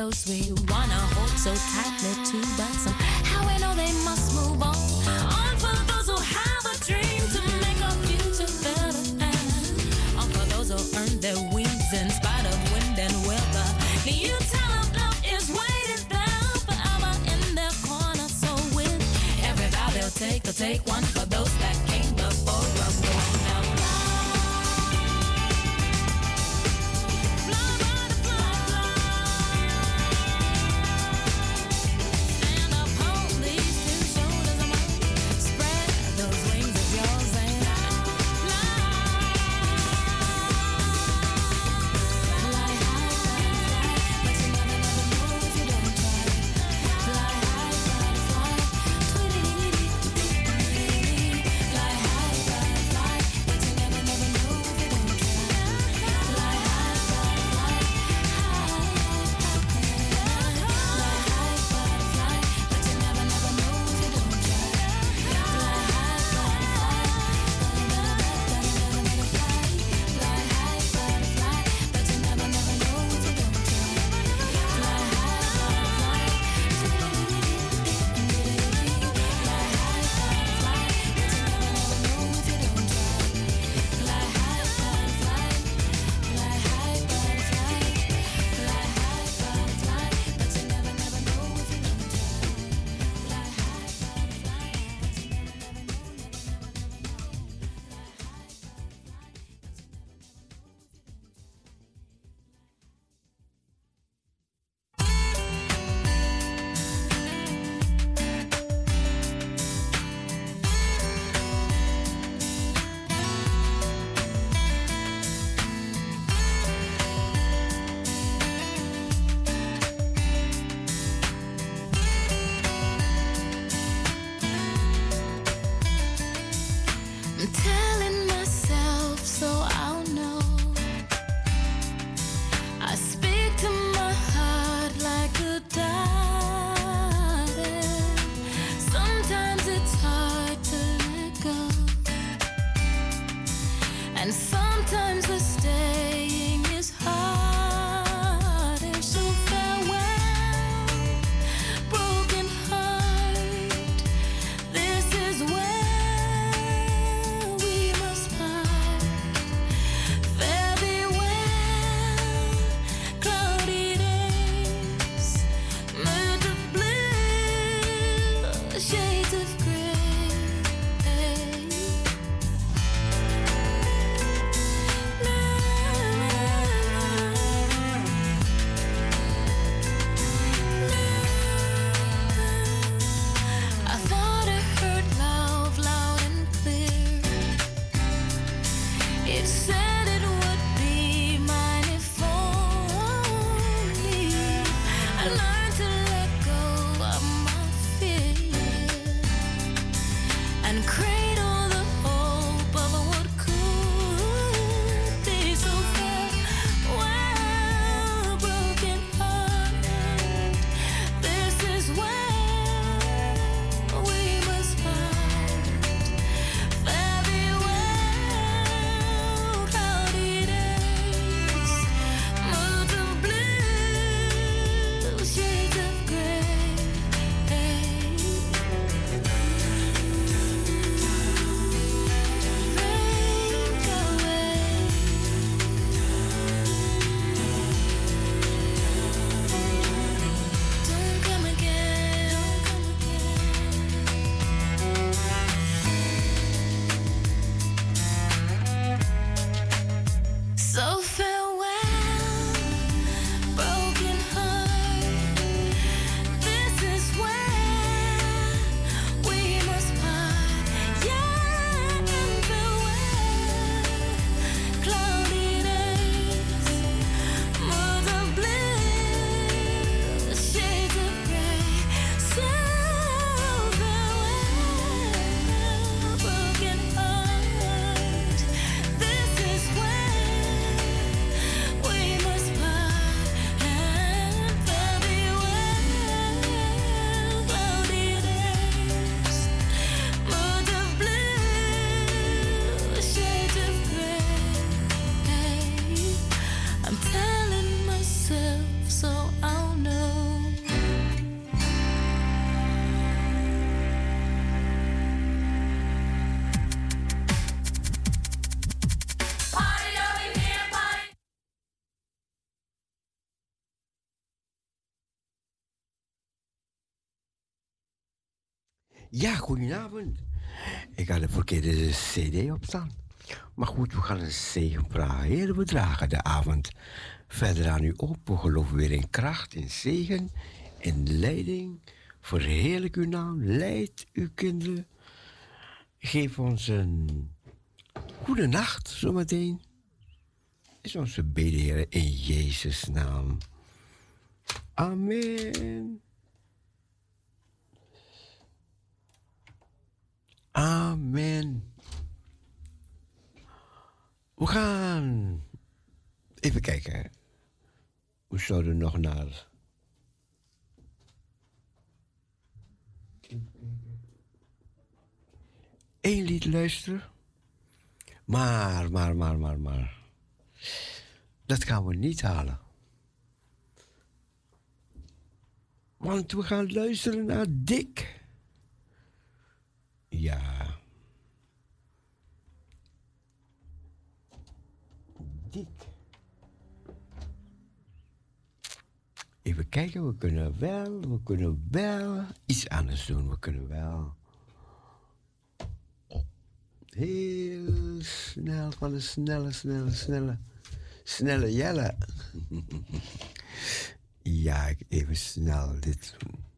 those we wanna hold so tightly to, but somehow we know they must move on. On for the and crazy. Ja, goedenavond. Ik had de verkeerde CD op staan. Maar goed, we gaan een zegen vragen. Heer, we dragen de avond verder aan u op. We geloven weer in kracht, in zegen, in leiding. Verheerlijk uw naam, leid uw kinderen. Geef ons een goede nacht zometeen. Is onze bede, Heer, in Jezus' naam. Amen. Amen. We gaan even kijken. We zouden nog naar. Eén lied luisteren. Maar, maar, maar, maar, maar. Dat gaan we niet halen. Want we gaan luisteren naar Dick. Ja. Dick. Even kijken, we kunnen wel, we kunnen wel iets anders doen. We kunnen wel heel snel van de snelle, snelle, snelle, snelle Jelle. ja, even snel dit doen.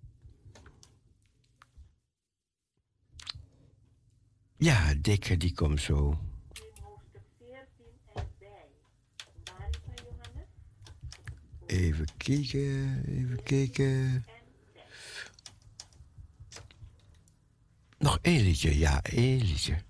Ja, Dikke, die komt zo. Even kijken, even kijken. Nog één liedje, ja, één liedje.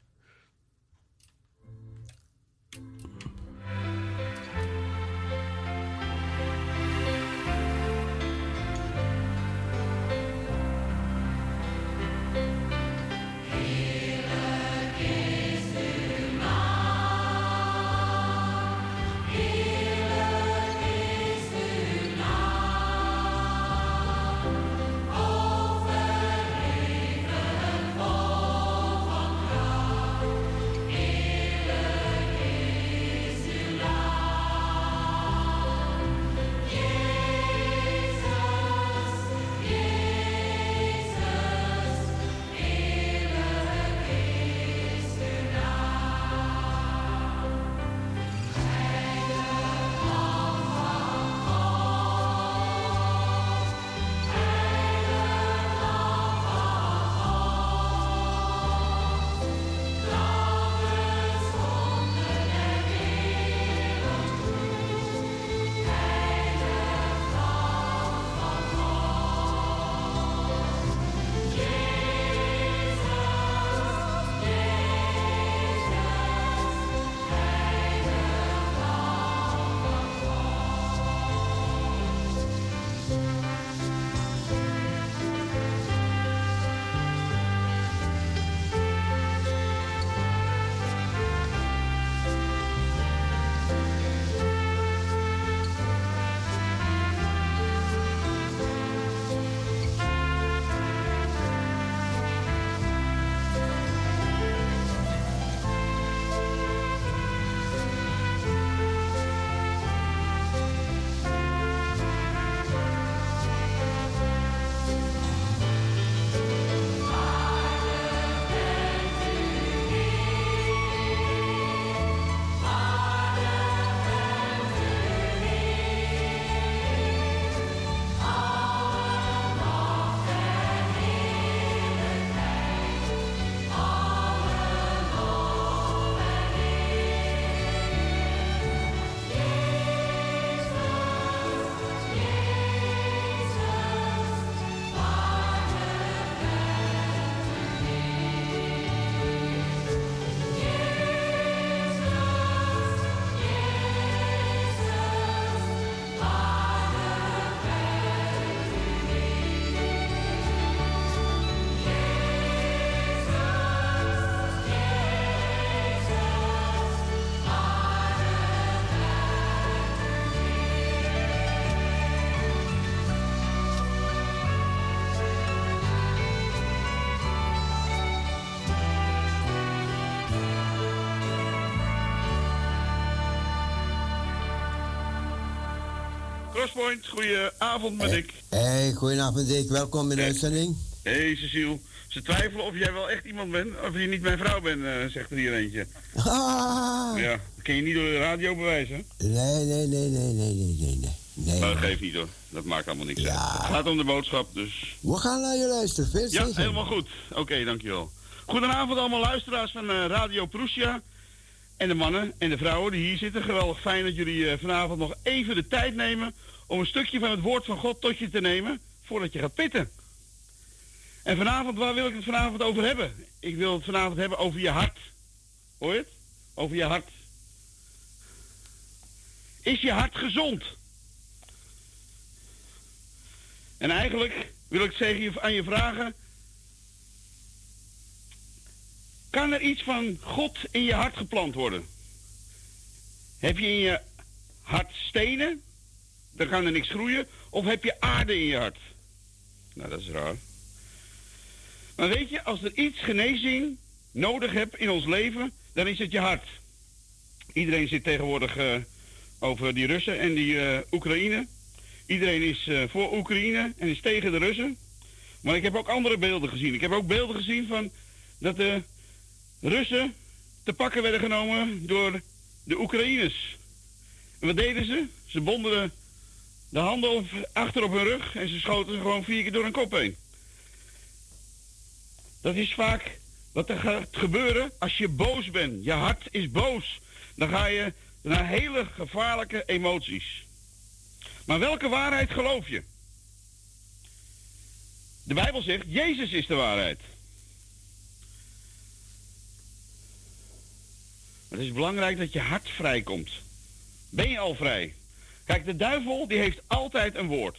Crosspoint, goedenavond met ik. Hey, goedenavond Dick, welkom in de uitzending. Hey, Cecile. Ze twijfelen of jij wel echt iemand bent, of je niet mijn vrouw bent, uh, zegt er hier eentje. Ah. Ja, dat kun je niet door de radio bewijzen. Nee, nee, nee, nee, nee, nee, nee, nee. Nee, dat geeft niet hoor. Dat maakt allemaal niks ja. Het gaat om de boodschap, dus... We gaan naar je luisteren, Ja, helemaal goed. Oké, dankjewel. Goedenavond allemaal luisteraars van uh, Radio Prussia. En de mannen en de vrouwen die hier zitten. Geweldig fijn dat jullie uh, vanavond nog even de tijd nemen... om een stukje van het woord van God tot je te nemen... voordat je gaat pitten. En vanavond, waar wil ik het vanavond over hebben? Ik wil het vanavond hebben over je hart. Hoor je het? Over je hart. Is je hart gezond? En eigenlijk wil ik zeggen aan je vragen. Kan er iets van God in je hart geplant worden? Heb je in je hart stenen? Dan kan er niks groeien. Of heb je aarde in je hart? Nou, dat is raar. Maar weet je, als er iets genezing nodig hebt in ons leven, dan is het je hart. Iedereen zit tegenwoordig uh, over die Russen en die uh, Oekraïne. Iedereen is uh, voor Oekraïne en is tegen de Russen. Maar ik heb ook andere beelden gezien. Ik heb ook beelden gezien van dat de Russen te pakken werden genomen door de Oekraïners. En wat deden ze? Ze bonden de handen achter op hun rug en ze schoten ze gewoon vier keer door hun kop heen. Dat is vaak wat er gaat gebeuren als je boos bent. Je hart is boos. Dan ga je naar hele gevaarlijke emoties. Maar welke waarheid geloof je? De Bijbel zegt, Jezus is de waarheid. Het is belangrijk dat je hart vrijkomt. Ben je al vrij? Kijk, de duivel die heeft altijd een woord.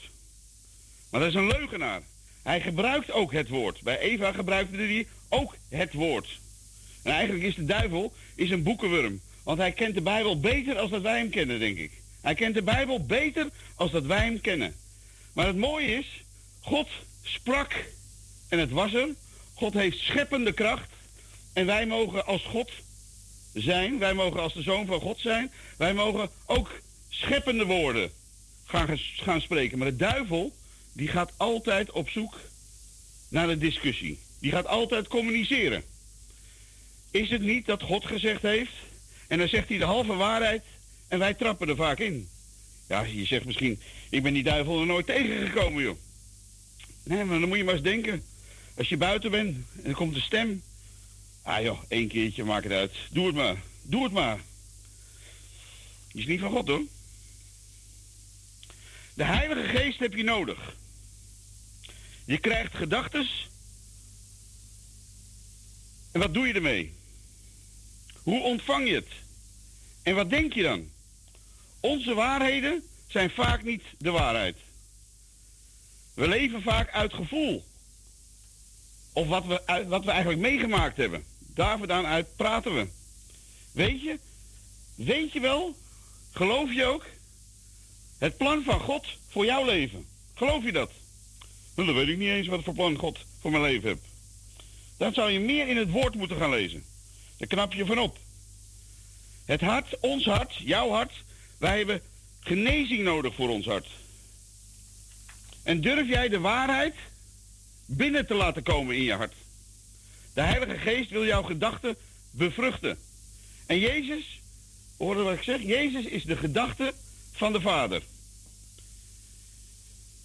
Maar dat is een leugenaar. Hij gebruikt ook het woord. Bij Eva gebruikte hij ook het woord. En eigenlijk is de duivel is een boekenworm. Want hij kent de Bijbel beter als dat wij hem kennen, denk ik. Hij kent de Bijbel beter als dat wij hem kennen. Maar het mooie is, God sprak en het was er. God heeft scheppende kracht. En wij mogen als God zijn, wij mogen als de zoon van God zijn. Wij mogen ook scheppende woorden gaan, gaan spreken. Maar de duivel, die gaat altijd op zoek naar de discussie. Die gaat altijd communiceren. Is het niet dat God gezegd heeft? En dan zegt hij de halve waarheid en wij trappen er vaak in. Ja, je zegt misschien, ik ben die duivel er nooit tegengekomen, joh. Nee, maar dan moet je maar eens denken. Als je buiten bent en er komt een stem. Ah joh, één keertje, maak het uit. Doe het maar. Doe het maar. Die is niet van God, hoor. De Heilige Geest heb je nodig. Je krijgt gedachtes. En wat doe je ermee? Hoe ontvang je het? En wat denk je dan? Onze waarheden zijn vaak niet de waarheid. We leven vaak uit gevoel. Of wat we, wat we eigenlijk meegemaakt hebben. Daar vandaan uit praten we. Weet je? Weet je wel? Geloof je ook? Het plan van God voor jouw leven. Geloof je dat? Nou, dan weet ik niet eens wat voor plan God voor mijn leven heeft. Dan zou je meer in het woord moeten gaan lezen. Daar knap je van op. Het hart, ons hart, jouw hart, wij hebben genezing nodig voor ons hart. En durf jij de waarheid binnen te laten komen in je hart? De Heilige Geest wil jouw gedachten bevruchten. En Jezus, hoorde wat ik zeg? Jezus is de gedachte van de Vader.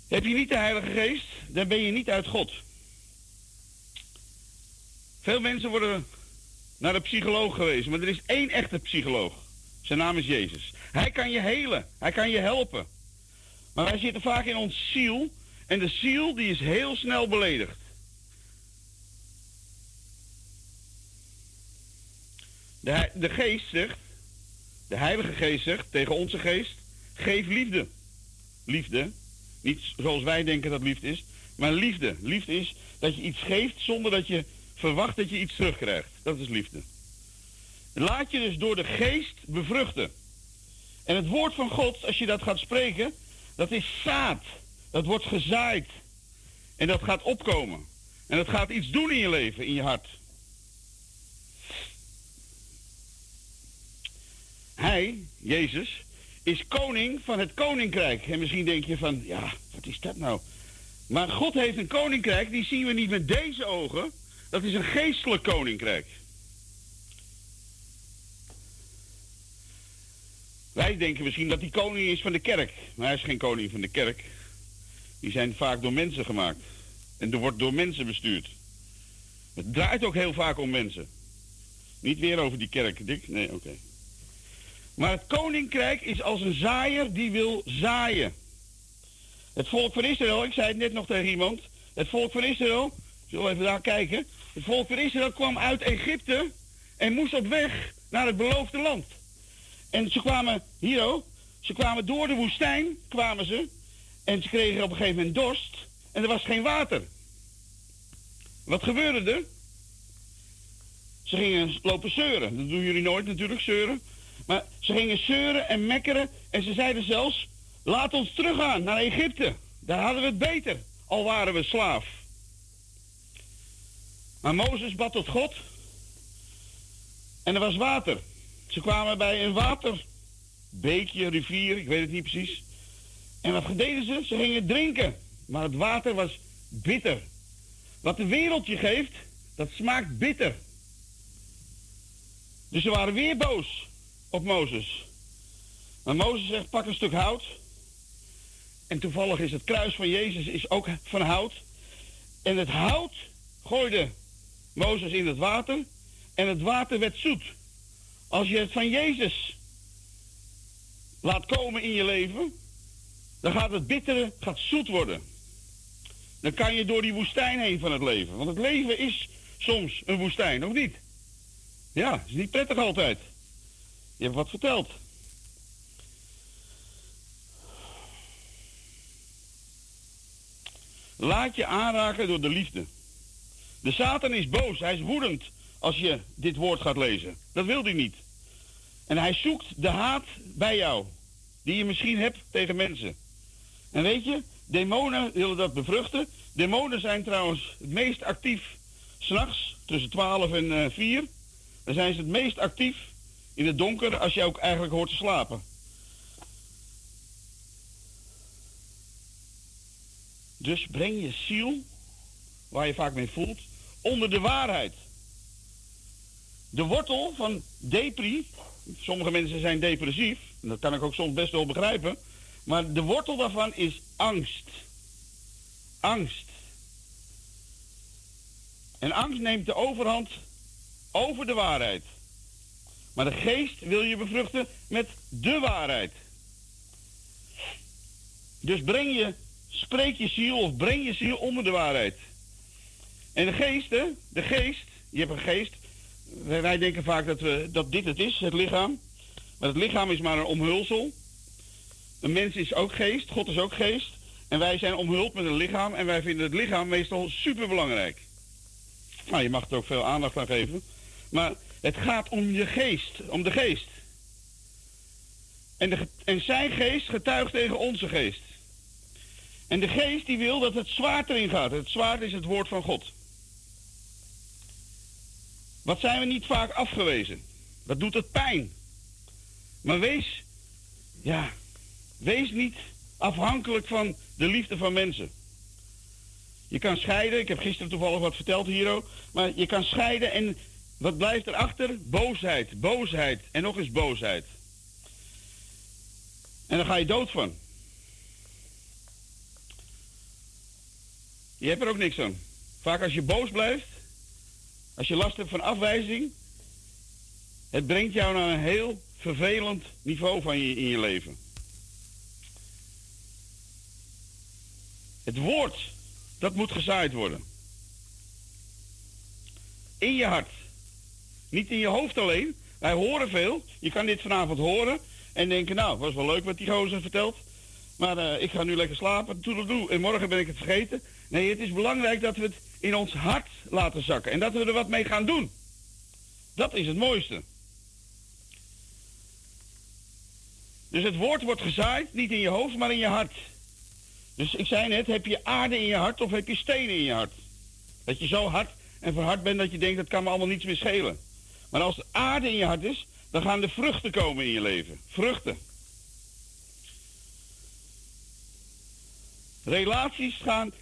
Heb je niet de Heilige Geest, dan ben je niet uit God. Veel mensen worden naar de psycholoog geweest, maar er is één echte psycholoog. Zijn naam is Jezus. Hij kan je helen, hij kan je helpen. Maar wij zitten vaak in ons ziel en de ziel die is heel snel beledigd. De, de geest zegt, de Heilige Geest zegt tegen onze geest, geef liefde. Liefde, niet zoals wij denken dat liefde is, maar liefde. Liefde is dat je iets geeft zonder dat je verwacht dat je iets terugkrijgt. Dat is liefde. Laat je dus door de geest bevruchten. En het woord van God, als je dat gaat spreken, dat is zaad. Dat wordt gezaaid. En dat gaat opkomen. En dat gaat iets doen in je leven, in je hart. Hij, Jezus, is koning van het koninkrijk. En misschien denk je van, ja, wat is dat nou? Maar God heeft een koninkrijk, die zien we niet met deze ogen. Dat is een geestelijk koninkrijk. Wij denken misschien dat hij koning is van de kerk. Maar hij is geen koning van de kerk. Die zijn vaak door mensen gemaakt. En er wordt door mensen bestuurd. Het draait ook heel vaak om mensen. Niet weer over die kerk, Dick? Nee, oké. Maar het koninkrijk is als een zaaier die wil zaaien. Het volk van Israël, ik zei het net nog tegen iemand. Het volk van Israël, zullen even daar kijken. Het volk van Israël kwam uit Egypte en moest op weg naar het beloofde land. En ze kwamen, hier ook, ze kwamen door de woestijn, kwamen ze. En ze kregen op een gegeven moment dorst en er was geen water. Wat gebeurde er? Ze gingen lopen zeuren. Dat doen jullie nooit natuurlijk, zeuren. Maar ze gingen zeuren en mekkeren en ze zeiden zelfs, laat ons teruggaan naar Egypte. Daar hadden we het beter, al waren we slaaf. Maar Mozes bad tot God en er was water. Ze kwamen bij een waterbeekje, rivier, ik weet het niet precies. En wat deden ze? Ze gingen drinken. Maar het water was bitter. Wat de wereld je geeft, dat smaakt bitter. Dus ze waren weer boos op Mozes. Maar Mozes zegt, pak een stuk hout. En toevallig is het kruis van Jezus is ook van hout. En het hout gooide Mozes in het water. En het water werd zoet. Als je het van Jezus laat komen in je leven, dan gaat het bittere gaat zoet worden. Dan kan je door die woestijn heen van het leven. Want het leven is soms een woestijn, of niet? Ja, is niet prettig altijd. Je hebt wat verteld. Laat je aanraken door de liefde. De Satan is boos, hij is woedend als je dit woord gaat lezen. Dat wil hij niet. En hij zoekt de haat bij jou, die je misschien hebt tegen mensen. En weet je, demonen willen dat bevruchten. Demonen zijn trouwens het meest actief s'nachts, tussen 12 en uh, eh, 4. Dan zijn ze het meest actief in het donker als je ook eigenlijk hoort te slapen. Dus breng je ziel, waar je vaak mee voelt, onder de waarheid. De wortel van depri, sommige mensen zijn depressief, en dat kan ik ook soms best wel begrijpen, maar de wortel daarvan is angst. Angst. En angst neemt de overhand over de waarheid. Maar de geest wil je bevruchten met de waarheid. Dus breng je, spreek je ziel of breng je ziel onder de waarheid. En de geest, hè, de geest, je hebt een geest. Wij denken vaak dat, we, dat dit het is, het lichaam. Maar het lichaam is maar een omhulsel. Een mens is ook geest, God is ook geest. En wij zijn omhuld met een lichaam en wij vinden het lichaam meestal superbelangrijk. Nou, je mag er ook veel aandacht aan geven. Maar het gaat om je geest, om de geest. En, en zijn geest getuigt tegen onze geest. En de geest die wil dat het zwaard erin gaat. Het zwaard is het woord van God. Wat zijn we niet vaak afgewezen? Dat doet het pijn. Maar wees, ja, wees niet afhankelijk van de liefde van mensen. Je kan scheiden, ik heb gisteren toevallig wat verteld hier maar je kan scheiden en wat blijft erachter? Boosheid, boosheid en nog eens boosheid. En dan ga je dood van. Je hebt er ook niks aan. Vaak als je boos blijft, als je last hebt van afwijzing, het brengt jou naar een heel vervelend niveau van je, in je leven. Het woord, dat moet gezaaid worden. In je hart. Niet in je hoofd alleen. Wij horen veel. Je kan dit vanavond horen en denken, nou, was wel leuk wat die gozer vertelt. Maar uh, ik ga nu lekker slapen, doe en morgen ben ik het vergeten. Nee, het is belangrijk dat we het in ons hart laten zakken. En dat we er wat mee gaan doen. Dat is het mooiste. Dus het woord wordt gezaaid, niet in je hoofd, maar in je hart. Dus ik zei net, heb je aarde in je hart of heb je stenen in je hart? Dat je zo hard en verhard bent dat je denkt, dat kan me allemaal niets meer schelen. Maar als er aarde in je hart is, dan gaan er vruchten komen in je leven. Vruchten. Relaties gaan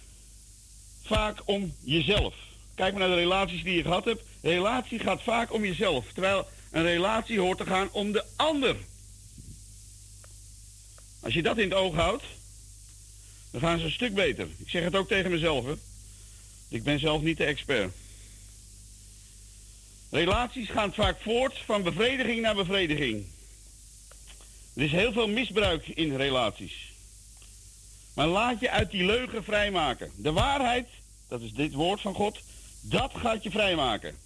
vaak om jezelf. Kijk maar naar de relaties die je gehad hebt. De relatie gaat vaak om jezelf. Terwijl een relatie hoort te gaan om de ander. Als je dat in het oog houdt, dan gaan ze een stuk beter. Ik zeg het ook tegen mezelf. Hè. Ik ben zelf niet de expert. Relaties gaan vaak voort van bevrediging naar bevrediging. Er is heel veel misbruik in relaties. Maar laat je uit die leugen vrijmaken. De waarheid, dat is dit woord van God, dat gaat je vrijmaken.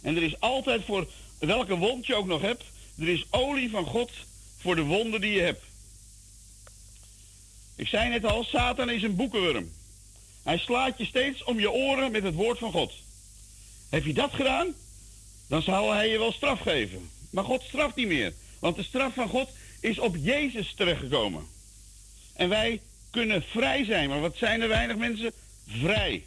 En er is altijd voor welke wond je ook nog hebt, er is olie van God voor de wonden die je hebt. Ik zei net al, Satan is een boekenworm. Hij slaat je steeds om je oren met het woord van God. Heb je dat gedaan? Dan zal hij je wel straf geven. Maar God straft niet meer. Want de straf van God is op Jezus terechtgekomen. En wij kunnen vrij zijn. Maar wat zijn er weinig mensen? Vrij.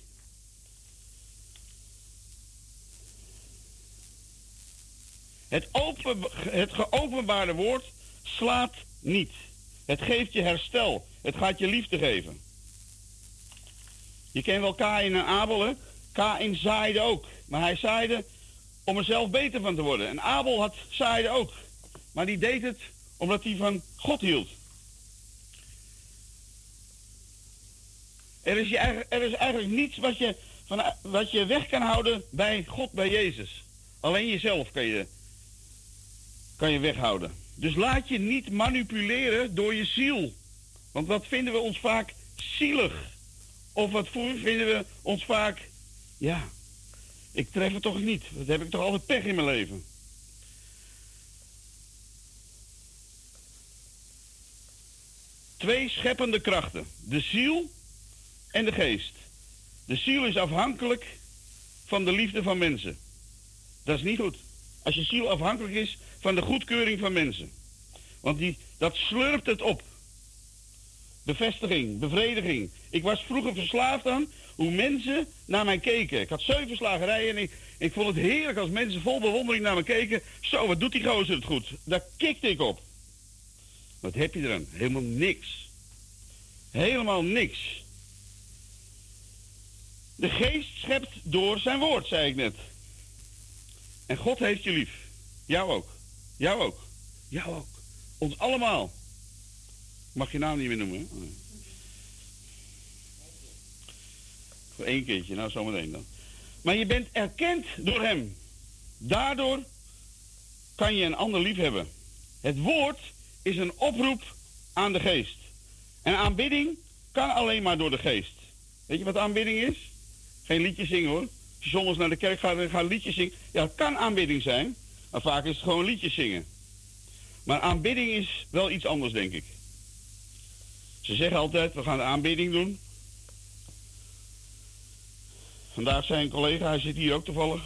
Het, open, het geopenbaarde woord slaat niet. Het geeft je herstel. Het gaat je liefde geven. Je kent wel Kain en Abel, hè? Kain zaaide ook. Maar hij zaaide om er zelf beter van te worden. En Abel had zaaide ook. Maar die deed het omdat hij van God hield. Er is, je, er is eigenlijk niets wat je, van, wat je weg kan houden bij God, bij Jezus. Alleen jezelf kan je, kan je weghouden. Dus laat je niet manipuleren door je ziel. Want wat vinden we ons vaak zielig? Of wat vinden we ons vaak, ja, ik tref het toch niet. Dat heb ik toch altijd pech in mijn leven. Twee scheppende krachten. De ziel en de geest. De ziel is afhankelijk van de liefde van mensen. Dat is niet goed. Als je ziel afhankelijk is van de goedkeuring van mensen. Want die, dat slurpt het op. Bevestiging, bevrediging. Ik was vroeger verslaafd aan hoe mensen naar mij keken. Ik had zeven slagerijen en ik, vond het heerlijk als mensen vol bewondering naar me keken. Zo, wat doet die gozer het goed? Daar kikte ik op. Wat heb je eraan? Helemaal niks. Helemaal niks. De geest schept door zijn woord, zei ik net. En God heeft je lief. Jou ook. Jou ook. Jou ook. Ons allemaal. Mag je naam niet meer noemen. Voor één keertje, nou zometeen dan. Maar je bent erkend door hem. Daardoor kan je een ander lief hebben. Het woord is een oproep aan de geest. En aanbidding kan alleen maar door de geest. Weet je wat aanbidding is? Geen liedje zingen hoor. Als je zondags naar de kerk gaat en gaat liedjes zingen. Ja, het kan aanbidding zijn. Maar vaak is het gewoon liedjes zingen. Maar aanbidding is wel iets anders, denk ik. Ze zeggen altijd, we gaan de aanbidding doen. Vandaag zijn collega, hij zit hier ook toevallig.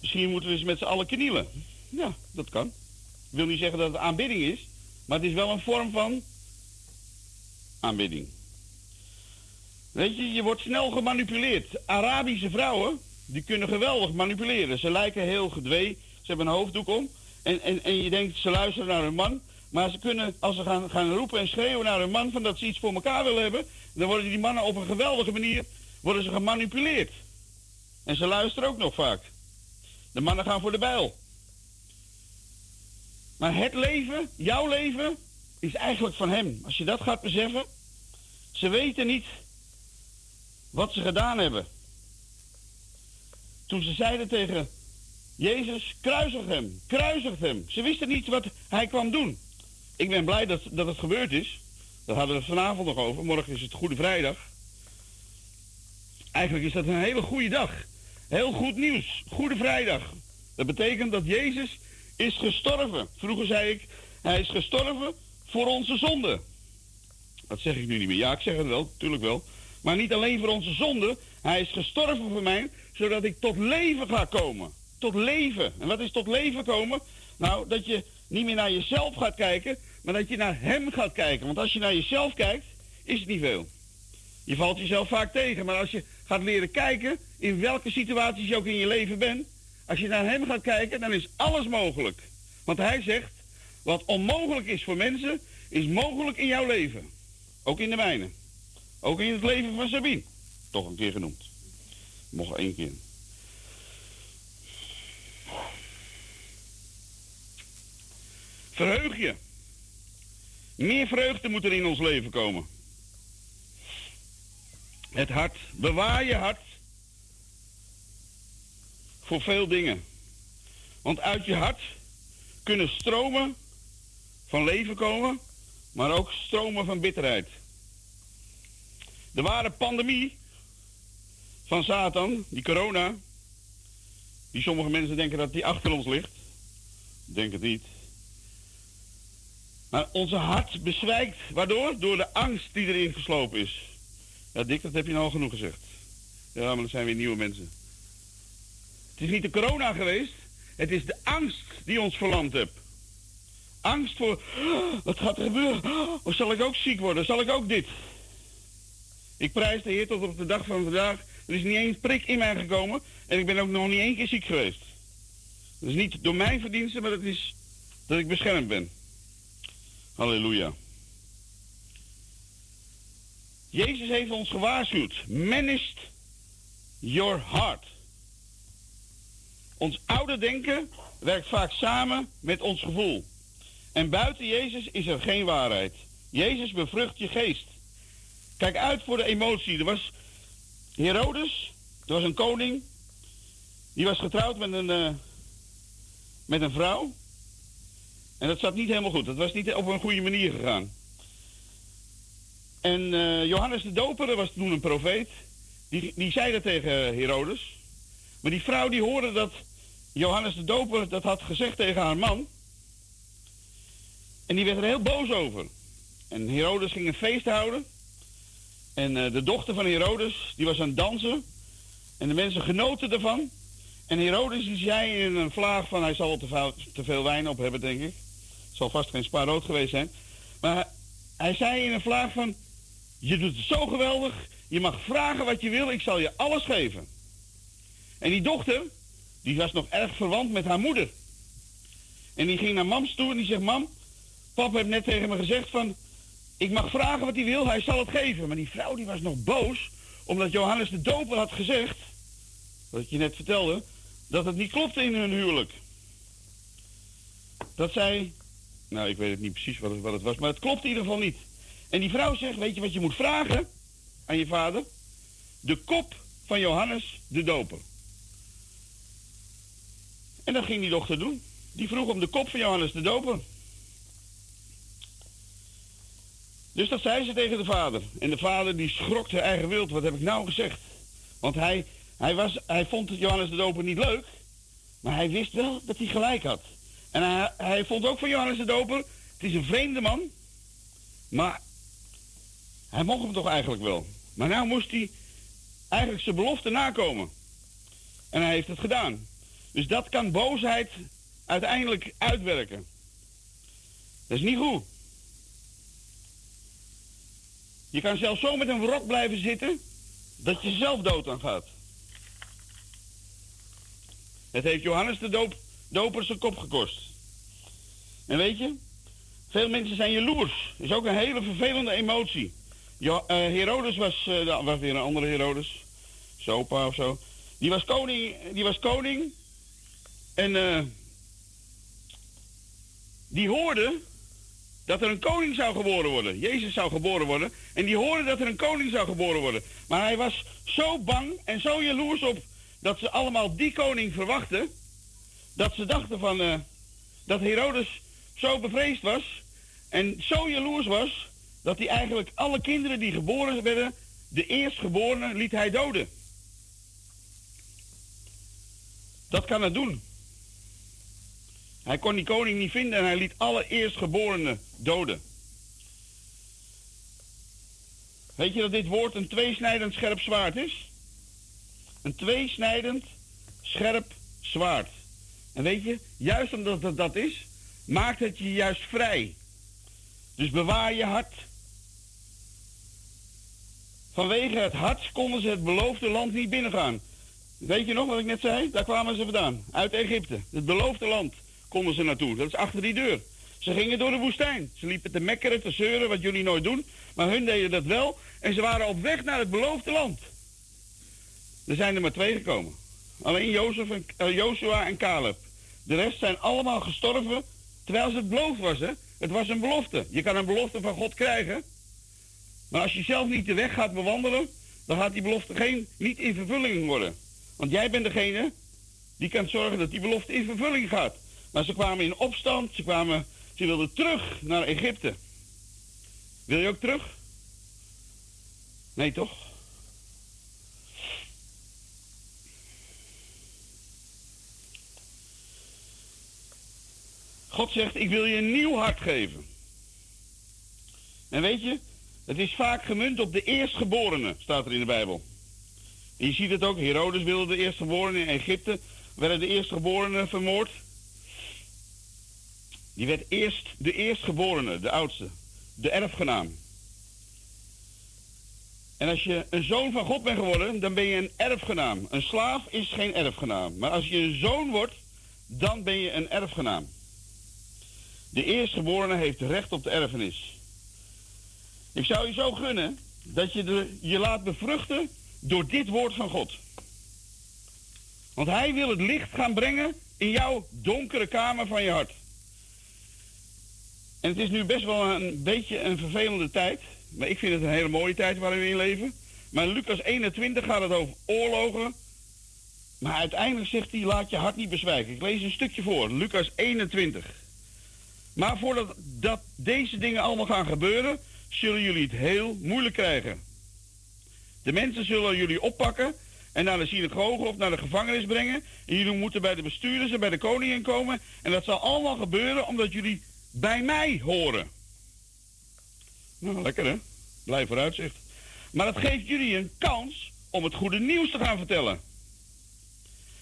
Misschien moeten we eens met z'n allen knielen. Ja, dat kan. Ik wil niet zeggen dat het aanbidding is, maar het is wel een vorm van aanbidding. Weet je, je wordt snel gemanipuleerd. Arabische vrouwen, die kunnen geweldig manipuleren. Ze lijken heel gedwee, ze hebben een hoofddoek om. En, en, en je denkt, ze luisteren naar hun man. Maar ze kunnen, als ze gaan, gaan roepen en schreeuwen naar hun man van dat ze iets voor elkaar willen hebben, dan worden die mannen op een geweldige manier worden ze gemanipuleerd. En ze luisteren ook nog vaak. De mannen gaan voor de bijl. Maar het leven, jouw leven, is eigenlijk van hem. Als je dat gaat beseffen, ze weten niet wat ze gedaan hebben. Toen ze zeiden tegen Jezus, kruisig hem, kruisig hem. Ze wisten niet wat hij kwam doen. Ik ben blij dat, dat het gebeurd is. Daar hadden we het vanavond nog over. Morgen is het Goede Vrijdag. Eigenlijk is dat een hele goede dag. Heel goed nieuws. Goede Vrijdag. Dat betekent dat Jezus is gestorven. Vroeger zei ik, hij is gestorven voor onze zonde. Dat zeg ik nu niet meer. Ja, ik zeg het wel, natuurlijk wel. Maar niet alleen voor onze zonde. Hij is gestorven voor mij, zodat ik tot leven ga komen. Tot leven. En wat is tot leven komen? Nou, dat je niet meer naar jezelf gaat kijken, maar dat je naar hem gaat kijken. Want als je naar jezelf kijkt, is het niet veel. Je valt jezelf vaak tegen, maar als je gaat leren kijken in welke situaties je ook in je leven bent, als je naar hem gaat kijken, dan is alles mogelijk. Want hij zegt, wat onmogelijk is voor mensen, is mogelijk in jouw leven. Ook in de mijne. Ook in het leven van Sabine. Toch een keer genoemd. Mocht één keer. Verheug je. Meer vreugde moet er in ons leven komen. Het hart. Bewaar je hart voor veel dingen. Want uit je hart kunnen stromen van leven komen, maar ook stromen van bitterheid. De ware pandemie van Satan, die corona, die sommige mensen denken dat die achter ons ligt. Denk het niet. Maar onze hart bezwijkt. Waardoor? Door de angst die erin geslopen is. Ja, Dick, dat heb je nou al genoeg gezegd. Ja, maar er zijn weer nieuwe mensen. Het is niet de corona geweest. Het is de angst die ons verlamd heeft. Angst voor, wat gaat er gebeuren? Of zal ik ook ziek worden? Zal ik ook dit? Ik prijs de Heer tot op de dag van vandaag. Er is niet één prik in mij gekomen. En ik ben ook nog niet één keer ziek geweest. Dat is niet door mijn verdiensten, maar dat is dat ik beschermd ben. Halleluja. Jezus heeft ons gewaarschuwd. Managed your heart. Ons oude denken werkt vaak samen met ons gevoel. En buiten Jezus is er geen waarheid. Jezus bevrucht je geest. Kijk uit voor de emotie. Er was Herodes, er was een koning. Die was getrouwd met een, uh, met een vrouw. En dat zat niet helemaal goed. Dat was niet op een goede manier gegaan. En uh, Johannes de Doper was toen een profeet. Die, die zei dat tegen Herodes. Maar die vrouw die hoorde dat Johannes de Doper dat had gezegd tegen haar man. En die werd er heel boos over. En Herodes ging een feest houden. En uh, de dochter van Herodes, die was aan het dansen. En de mensen genoten ervan. En Herodes die zei in een vlaag van hij zal te, te veel wijn op hebben, denk ik. Zal vast geen spaarrood geweest zijn. Maar hij zei in een vlaag van, je doet het zo geweldig, je mag vragen wat je wil, ik zal je alles geven. En die dochter, die was nog erg verwant met haar moeder. En die ging naar mams toe en die zegt, mam, papa heeft net tegen me gezegd van, ik mag vragen wat hij wil, hij zal het geven. Maar die vrouw die was nog boos, omdat Johannes de Doper had gezegd, wat je net vertelde, dat het niet klopte in hun huwelijk. Dat zij, nou ik weet het niet precies wat het, wat het was, maar het klopt in ieder geval niet. En die vrouw zegt, weet je wat je moet vragen aan je vader? De kop van Johannes de Doper. En dat ging die dochter doen. Die vroeg om de kop van Johannes de Doper. Dus dat zei ze tegen de vader. En de vader die schrok zijn eigen wild. Wat heb ik nou gezegd? Want hij, hij, was, hij vond Johannes de Doper niet leuk. Maar hij wist wel dat hij gelijk had. En hij, vond ook van Johannes de Doper... Het is een vreemde man. Maar hij mocht hem toch eigenlijk wel. Maar nou moest hij eigenlijk zijn belofte nakomen. En hij heeft het gedaan. Dus dat kan boosheid uiteindelijk uitwerken. Dat is niet goed. Je kan zelfs zo met een rok blijven zitten dat je zelf dood aan gaat. Het heeft Johannes de doop, doper zijn kop gekost. En weet je, veel mensen zijn jaloers. Dat is ook een hele vervelende emotie. Jo, uh, Herodes was, uh, was weer een andere Herodes. Sopa of zo. Die was koning, die was koning en uh, die hoorde dat er een koning zou geboren worden. Jezus zou geboren worden. En die hoorde dat er een koning zou geboren worden. Maar hij was zo bang en zo jaloers op dat ze allemaal die koning verwachten. Dat ze dachten van uh, dat Herodes zo bevreesd was. En zo jaloers was dat hij eigenlijk alle kinderen die geboren werden, de eerstgeborenen liet hij doden. Dat kan het doen. Hij kon die koning niet vinden en hij liet alle eerstgeborenen doden. Weet je dat dit woord een tweesnijdend scherp zwaard is? Een tweesnijdend scherp zwaard. En weet je, juist omdat het dat is, maakt het je juist vrij. Dus bewaar je hart. Vanwege het hart konden ze het beloofde land niet binnengaan. Weet je nog wat ik net zei? Daar kwamen ze vandaan. Uit Egypte. Het beloofde land konden ze naartoe. Dat is achter die deur. Ze gingen door de woestijn. Ze liepen te mekkeren, te zeuren, wat jullie nooit doen. Maar hun deden dat wel. En ze waren op weg naar het beloofde land. Er zijn er maar twee gekomen. Alleen Jozef en, uh, Joshua en Caleb. De rest zijn allemaal gestorven terwijl ze het beloofd was. Hè? Het was een belofte. Je kan een belofte van God krijgen. Maar als je zelf niet de weg gaat bewandelen, dan gaat die belofte geen, niet in vervulling worden. Want jij bent degene die kan zorgen dat die belofte in vervulling gaat. Maar ze kwamen in opstand, ze, kwamen, ze wilden terug naar Egypte. Wil je ook terug? Nee, toch? God zegt, ik wil je een nieuw hart geven. En weet je, het is vaak gemunt op de eerstgeborene, staat er in de Bijbel. Je ziet het ook, Herodes wilde de eerstgeborene in Egypte, werden de eerstgeborenen vermoord. Die werd eerst de eerstgeborene, de oudste, de erfgenaam. En als je een zoon van God bent geworden, dan ben je een erfgenaam. Een slaaf is geen erfgenaam. Maar als je een zoon wordt, dan ben je een erfgenaam. De eerstgeborene heeft recht op de erfenis. Ik zou je zo gunnen dat je de, je laat bevruchten door dit woord van God. Want hij wil het licht gaan brengen in jouw donkere kamer van je hart. En het is nu best wel een beetje een vervelende tijd. Maar ik vind het een hele mooie tijd waarin we in leven. Maar in Lucas 21 gaat het over oorlogen. Maar uiteindelijk zegt hij, laat je hart niet bezwijken. Ik lees een stukje voor, Lucas 21. Maar voordat dat deze dingen allemaal gaan gebeuren, zullen jullie het heel moeilijk krijgen. De mensen zullen jullie oppakken en naar de synagoge of naar de gevangenis brengen. En jullie moeten bij de bestuurders en bij de koningin komen. En dat zal allemaal gebeuren omdat jullie bij mij horen. Nou, lekker hè? Blijf vooruitzicht. Maar dat geeft jullie een kans om het goede nieuws te gaan vertellen.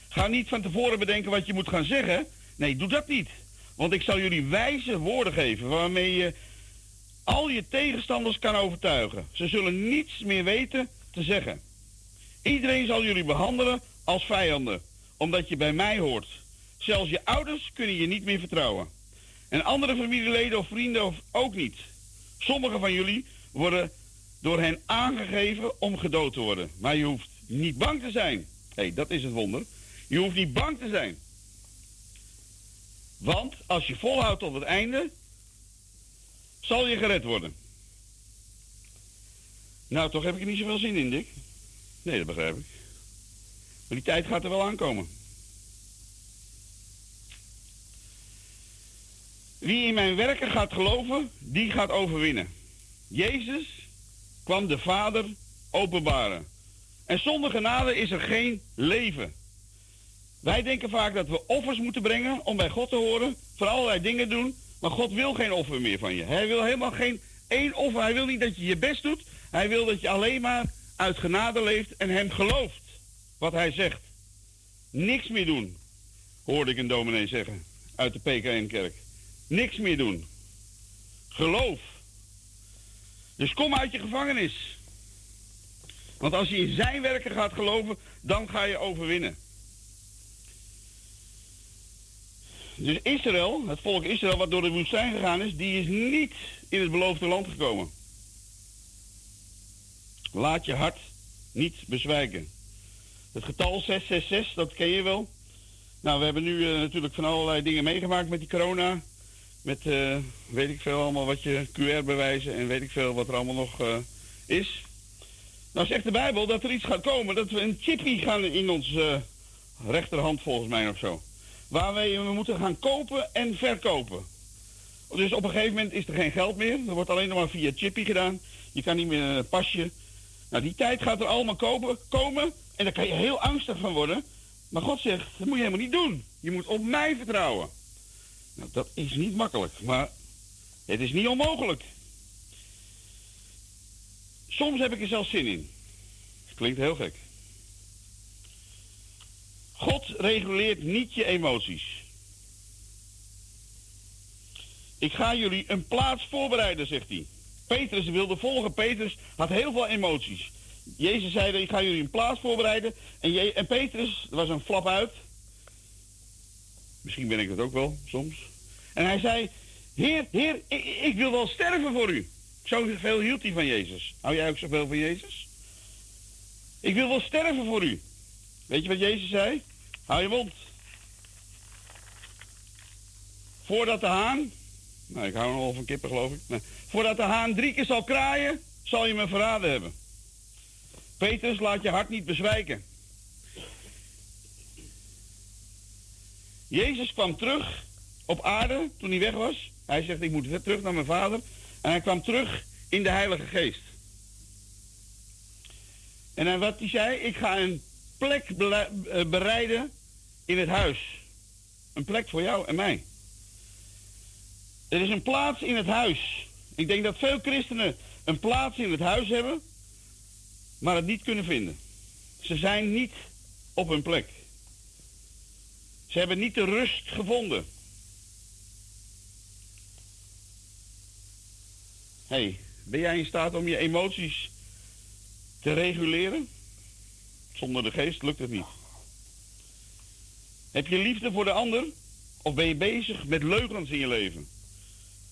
Ga niet van tevoren bedenken wat je moet gaan zeggen. Nee, doe dat niet. Want ik zal jullie wijze woorden geven waarmee je al je tegenstanders kan overtuigen. Ze zullen niets meer weten te zeggen. Iedereen zal jullie behandelen als vijanden, omdat je bij mij hoort. Zelfs je ouders kunnen je niet meer vertrouwen. En andere familieleden of vrienden ook niet. Sommigen van jullie worden door hen aangegeven om gedood te worden. Maar je hoeft niet bang te zijn. Hé, dat is het wonder. Je hoeft niet bang te zijn. Want als je volhoudt tot het einde, zal je gered worden. Nou, toch heb ik er niet zoveel zin in, Dick. Nee, dat begrijp ik. Maar die tijd gaat er wel aankomen. Wie in mijn werken gaat geloven, die gaat overwinnen. Jezus kwam de Vader openbaren. En zonder genade is er geen leven. Wij denken vaak dat we offers moeten brengen om bij God te horen, voor allerlei dingen doen, maar God wil geen offer meer van je. Hij wil helemaal geen één offer. Hij wil niet dat je je best doet. Hij wil dat je alleen maar uit genade leeft en hem gelooft wat hij zegt. Niks meer doen, hoorde ik een dominee zeggen uit de PKN-kerk. Niks meer doen. Geloof. Dus kom uit je gevangenis. Want als je in zijn werken gaat geloven, dan ga je overwinnen. Dus Israël, het volk Israël wat door de woestijn gegaan is, die is niet in het beloofde land gekomen. Laat je hart niet bezwijken. Het getal 666, dat ken je wel. Nou, we hebben nu uh, natuurlijk van allerlei dingen meegemaakt met die corona. Met, uh, weet ik veel allemaal wat je QR-bewijzen en weet ik veel wat er allemaal nog uh, is. Nou zegt de Bijbel dat er iets gaat komen, dat we een chippy gaan in onze rechterhand volgens mij of zo. Waarmee we moeten gaan kopen en verkopen. Dus op een gegeven moment is er geen geld meer. Er wordt alleen nog maar via chippy gedaan. Je kan niet meer een pasje. Nou, die tijd gaat er allemaal komen. En daar kan je heel angstig van worden. Maar God zegt, dat moet je helemaal niet doen. Je moet op mij vertrouwen. Nou, dat is niet makkelijk. Maar het is niet onmogelijk. Soms heb ik er zelfs zin in. Klinkt heel gek. God reguleert niet je emoties. Ik ga jullie een plaats voorbereiden, zegt hij. Petrus wilde volgen. Petrus had heel veel emoties. Jezus zei, ik ga jullie een plaats voorbereiden. En, en Petrus, er was een flap uit. Misschien ben ik dat ook wel, soms. En hij zei, Heer, Heer, ik, ik wil wel sterven voor u. Zoveel hield hij van Jezus. Hou jij ook zoveel van Jezus? Ik wil wel sterven voor u. Weet je wat Jezus zei? Hou je mond. Voordat de haan, nou ik hou nog wel van kippen geloof ik. Voordat de haan drie keer zal kraaien, zal je me verraden hebben. Petrus, laat je hart niet bezwijken. Jezus kwam terug op aarde toen hij weg was. Hij zegt, ik moet terug naar mijn vader. En hij kwam terug in de Heilige Geest. En wat hij zei, ik ga een plek eh, bereiden in het huis. Een plek voor jou en mij. Er is een plaats in het huis. Ik denk dat veel christenen een plaats in het huis hebben, maar het niet kunnen vinden. Ze zijn niet op hun plek. Ze hebben niet de rust gevonden. hey, ben jij in staat om je emoties te reguleren? Zonder de geest lukt het niet. Heb je liefde voor de ander? Of ben je bezig met leugens in je leven?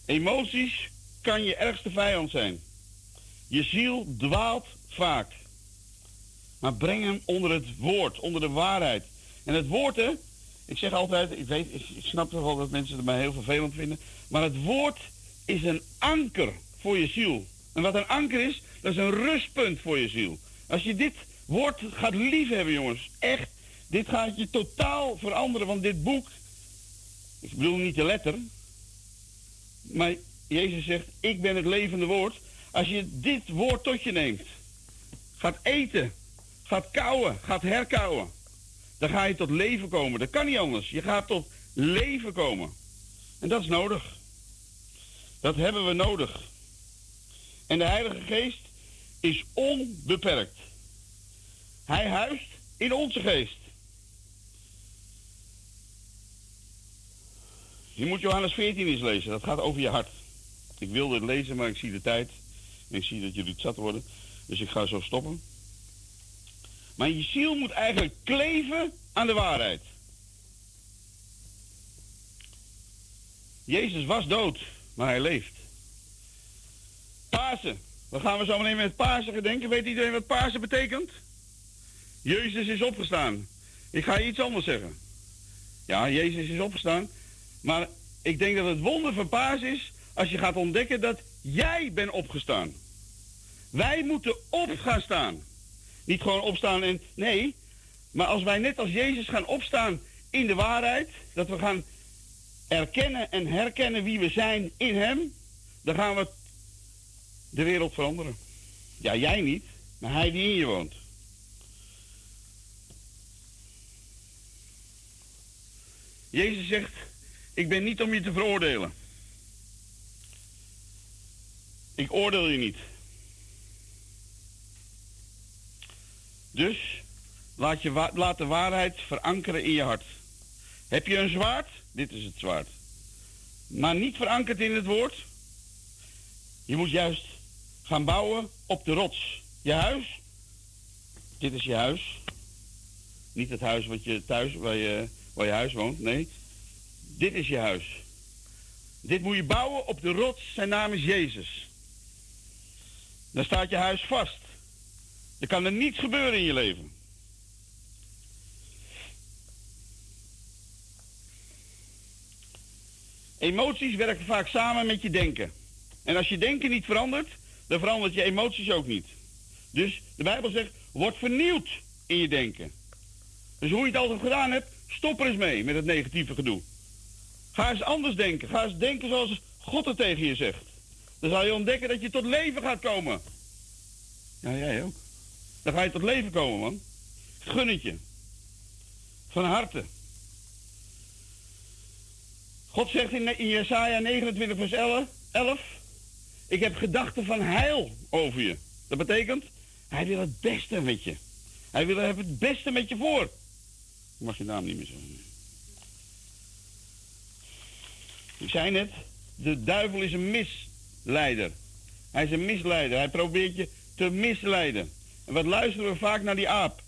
Emoties kan je ergste vijand zijn. Je ziel dwaalt vaak. Maar breng hem onder het woord, onder de waarheid. En het woord, hè, ik zeg altijd, ik, weet, ik snap toch wel dat mensen het mij heel vervelend vinden. Maar het woord is een anker voor je ziel. En wat een anker is, dat is een rustpunt voor je ziel. Als je dit woord gaat liefhebben, jongens, echt, dit gaat je totaal veranderen. Want dit boek, ik bedoel niet de letter, maar Jezus zegt, ik ben het levende woord. Als je dit woord tot je neemt, gaat eten, gaat kauwen, gaat herkauwen, dan ga je tot leven komen. Dat kan niet anders. Je gaat tot leven komen. En dat is nodig. Dat hebben we nodig. En de Heilige Geest is onbeperkt. Hij huist in onze geest. Je moet Johannes 14 eens lezen. Dat gaat over je hart. Ik wilde het lezen, maar ik zie de tijd. En ik zie dat jullie het zat worden. Dus ik ga zo stoppen. Maar je ziel moet eigenlijk kleven aan de waarheid. Jezus was dood, maar hij leeft. Pasen. Dan gaan we zo meteen met Pasen gedenken. Weet iedereen wat Pasen betekent? Jezus is opgestaan. Ik ga je iets anders zeggen. Ja, Jezus is opgestaan. Maar ik denk dat het wonder van Paas is als je gaat ontdekken dat jij bent opgestaan. Wij moeten op gaan staan. Niet gewoon opstaan en nee, maar als wij net als Jezus gaan opstaan in de waarheid, dat we gaan erkennen en herkennen wie we zijn in Hem, dan gaan we de wereld veranderen. Ja, jij niet, maar Hij die in je woont. Jezus zegt, ik ben niet om je te veroordelen. Ik oordeel je niet. Dus laat, je, laat de waarheid verankeren in je hart. Heb je een zwaard? Dit is het zwaard. Maar niet verankerd in het woord. Je moet juist gaan bouwen op de rots. Je huis. Dit is je huis. Niet het huis wat je thuis, waar je, waar je huis woont. Nee. Dit is je huis. Dit moet je bouwen op de rots. Zijn naam is Jezus. Dan staat je huis vast. Er kan er niets gebeuren in je leven. Emoties werken vaak samen met je denken. En als je denken niet verandert, dan verandert je emoties ook niet. Dus de Bijbel zegt, word vernieuwd in je denken. Dus hoe je het altijd gedaan hebt, stop er eens mee met het negatieve gedoe. Ga eens anders denken. Ga eens denken zoals God het tegen je zegt. Dan zal je ontdekken dat je tot leven gaat komen. Ja, jij ook. Dan ga je tot leven komen, man. Gun het je. Van harte. God zegt in, in Jesaja 29 vers 11, 11, ik heb gedachten van heil over je. Dat betekent, hij wil het beste met je. Hij wil het beste met je voor. Ik mag je naam niet meer zeggen. Ik zei net, de duivel is een misleider. Hij is een misleider. Hij probeert je te misleiden. En wat luisteren we vaak naar die aap?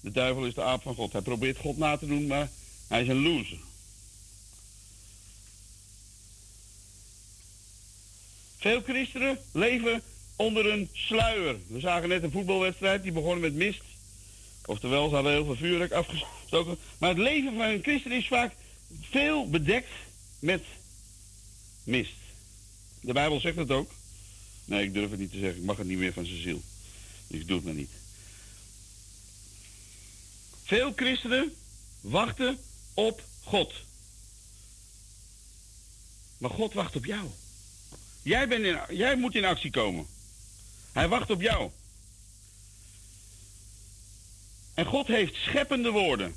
De duivel is de aap van God. Hij probeert God na te doen, maar hij is een loser. Veel christenen leven onder een sluier. We zagen net een voetbalwedstrijd die begon met mist. Oftewel, ze hadden heel veel vuurwerk Maar het leven van een christen is vaak veel bedekt met mist. De Bijbel zegt het ook. Nee, ik durf het niet te zeggen. Ik mag het niet meer van zijn ziel. Dus ik doe het maar niet. Veel christenen wachten op God. Maar God wacht op jou. Jij, bent in, jij moet in actie komen. Hij wacht op jou. En God heeft scheppende woorden.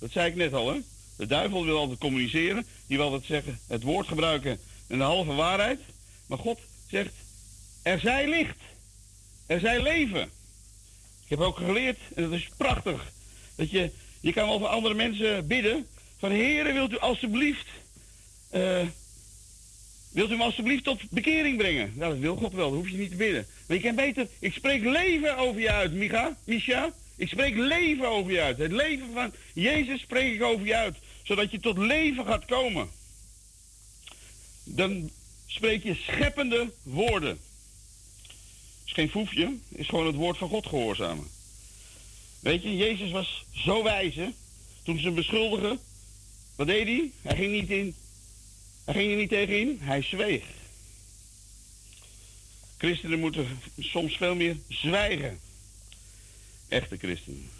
Dat zei ik net al, hè? De duivel wil altijd communiceren. Die wil altijd zeggen, het woord gebruiken en de halve waarheid. Maar God zegt, er zij licht. Er zij leven. Ik heb ook geleerd, en dat is prachtig, dat je, je kan over andere mensen bidden. Van heren, wilt u alstublieft, uh, wilt u me alstublieft tot bekering brengen? Nou, dat wil God wel, dat hoef je niet te bidden. Maar je kan beter, ik spreek leven over je uit, Micha, Misha. Ik spreek leven over je uit. Het leven van Jezus spreek ik over je uit. Zodat je tot leven gaat komen. Dan spreek je scheppende woorden. Is geen foefje, is gewoon het woord van God gehoorzamen. Weet je, Jezus was zo wijs, hè? Toen ze hem beschuldigen, wat deed hij? Hij ging niet in. Hij ging er niet tegen in, hij zweeg. Christenen moeten soms veel meer zwijgen. Echte christenen.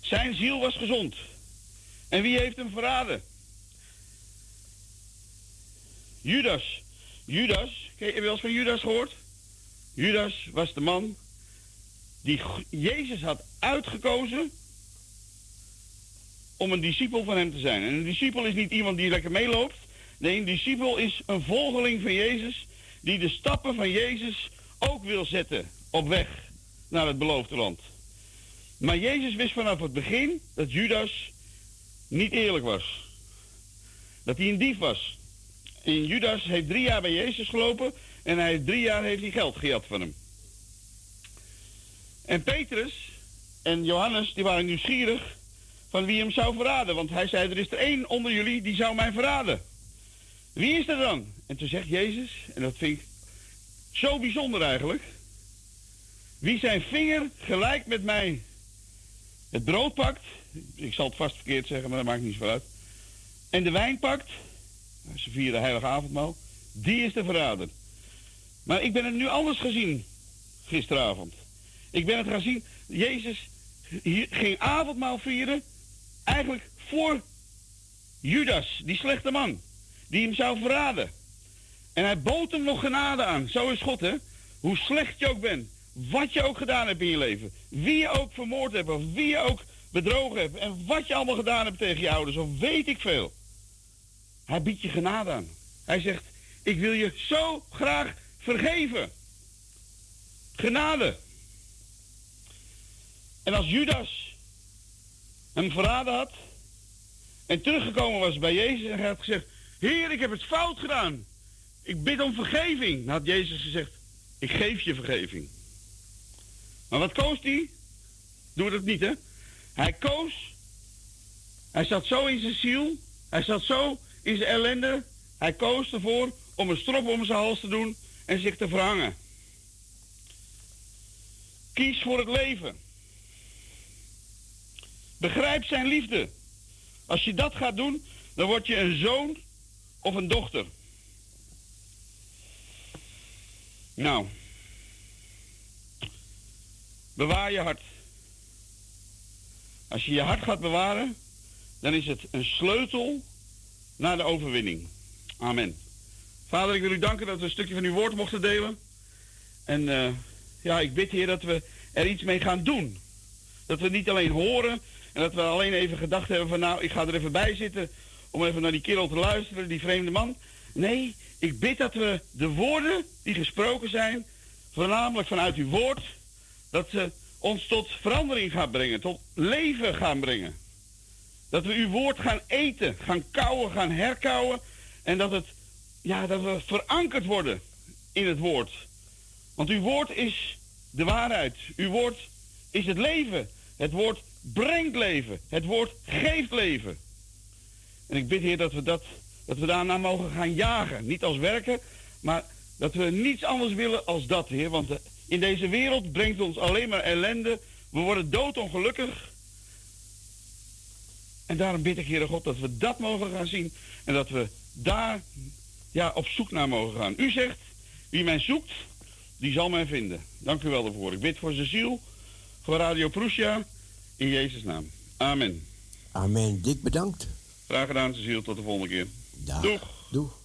Zijn ziel was gezond. En wie heeft hem verraden? Judas. Judas, heb je wel eens van Judas gehoord? Judas was de man die Jezus had uitgekozen om een discipel van hem te zijn. En een discipel is niet iemand die lekker meeloopt. Nee, een discipel is een volgeling van Jezus die de stappen van Jezus ook wil zetten op weg naar het beloofde land. Maar Jezus wist vanaf het begin dat Judas niet eerlijk was. Dat hij een dief was. En Judas heeft drie jaar bij Jezus gelopen en hij drie jaar heeft hij geld gejat van hem. En Petrus en Johannes, die waren nieuwsgierig van wie hem zou verraden. Want hij zei, er is er één onder jullie die zou mij verraden. Wie is er dan? En toen zegt Jezus, en dat vind ik zo bijzonder eigenlijk. Wie zijn vinger gelijk met mij het brood pakt, ik zal het vast verkeerd zeggen, maar dat maakt niet zo uit. En de wijn pakt, ze vieren heilige avondmaal, die is de verrader. Maar ik ben het nu anders gezien gisteravond. Ik ben het gaan zien, Jezus ging avondmaal vieren, eigenlijk voor Judas, die slechte man, die hem zou verraden. En hij bood hem nog genade aan. Zo is God, hè? Hoe slecht je ook bent, wat je ook gedaan hebt in je leven. Wie je ook vermoord hebt of wie je ook bedrogen hebt. En wat je allemaal gedaan hebt tegen je ouders of weet ik veel. Hij biedt je genade aan. Hij zegt, ik wil je zo graag vergeven. Genade. En als Judas hem verraden had en teruggekomen was bij Jezus en hij had gezegd, Heer, ik heb het fout gedaan. Ik bid om vergeving. Dan had Jezus gezegd, ik geef je vergeving. Maar wat koos hij? Doe dat niet, hè? Hij koos. Hij zat zo in zijn ziel. Hij zat zo in zijn ellende. Hij koos ervoor om een strop om zijn hals te doen en zich te verhangen. Kies voor het leven. Begrijp zijn liefde. Als je dat gaat doen, dan word je een zoon of een dochter. Nou, Bewaar je hart. Als je je hart gaat bewaren, dan is het een sleutel naar de overwinning. Amen. Vader, ik wil u danken dat we een stukje van uw woord mochten delen. En uh, ja, ik bid Heer dat we er iets mee gaan doen. Dat we niet alleen horen en dat we alleen even gedacht hebben van nou, ik ga er even bij zitten om even naar die kerel te luisteren, die vreemde man. Nee, ik bid dat we de woorden die gesproken zijn, voornamelijk vanuit uw woord, dat ze ons tot verandering gaan brengen, tot leven gaan brengen. Dat we uw woord gaan eten, gaan kouwen, gaan herkauwen. En dat, het, ja, dat we verankerd worden in het woord. Want uw woord is de waarheid. Uw woord is het leven. Het woord brengt leven. Het woord geeft leven. En ik bid, Heer, dat we, dat, dat we daarna mogen gaan jagen. Niet als werken, Maar dat we niets anders willen als dat, Heer. Want in deze wereld brengt ons alleen maar ellende. We worden doodongelukkig. En daarom bid ik, Heere God, dat we dat mogen gaan zien. En dat we daar ja, op zoek naar mogen gaan. U zegt, wie mij zoekt, die zal mij vinden. Dank u wel daarvoor. Ik bid voor zijn ziel, voor Radio Prussia, in Jezus' naam. Amen. Amen. Dik bedankt. Graag gedaan, Cecile. Tot de volgende keer. Dag. Doeg. Doeg.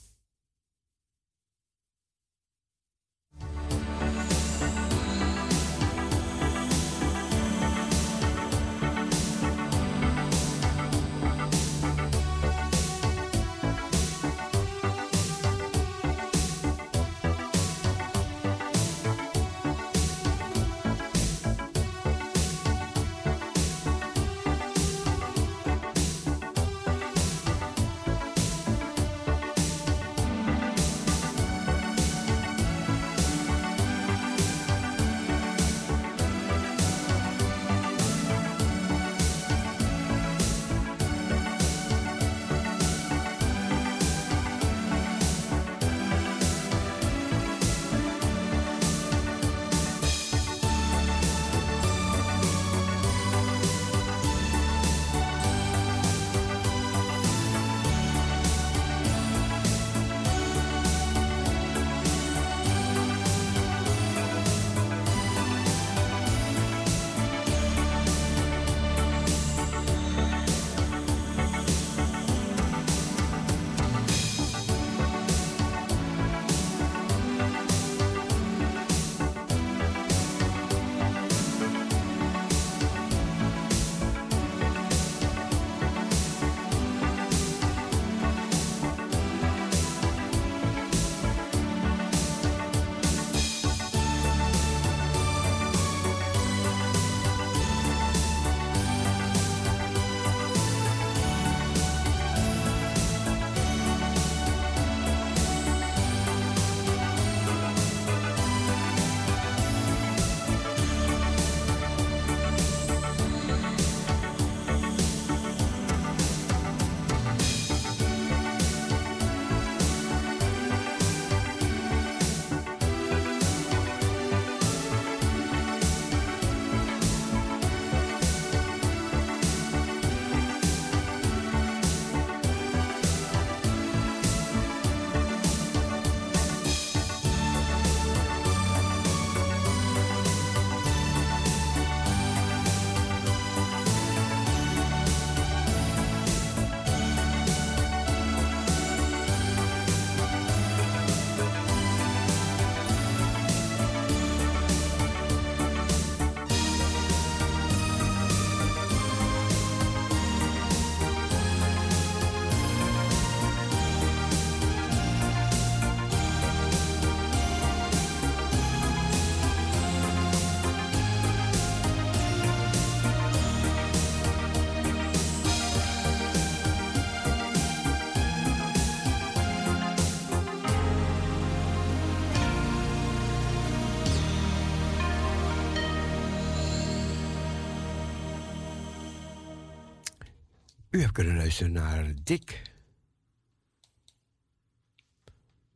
U hebt kunnen luisteren naar Dick.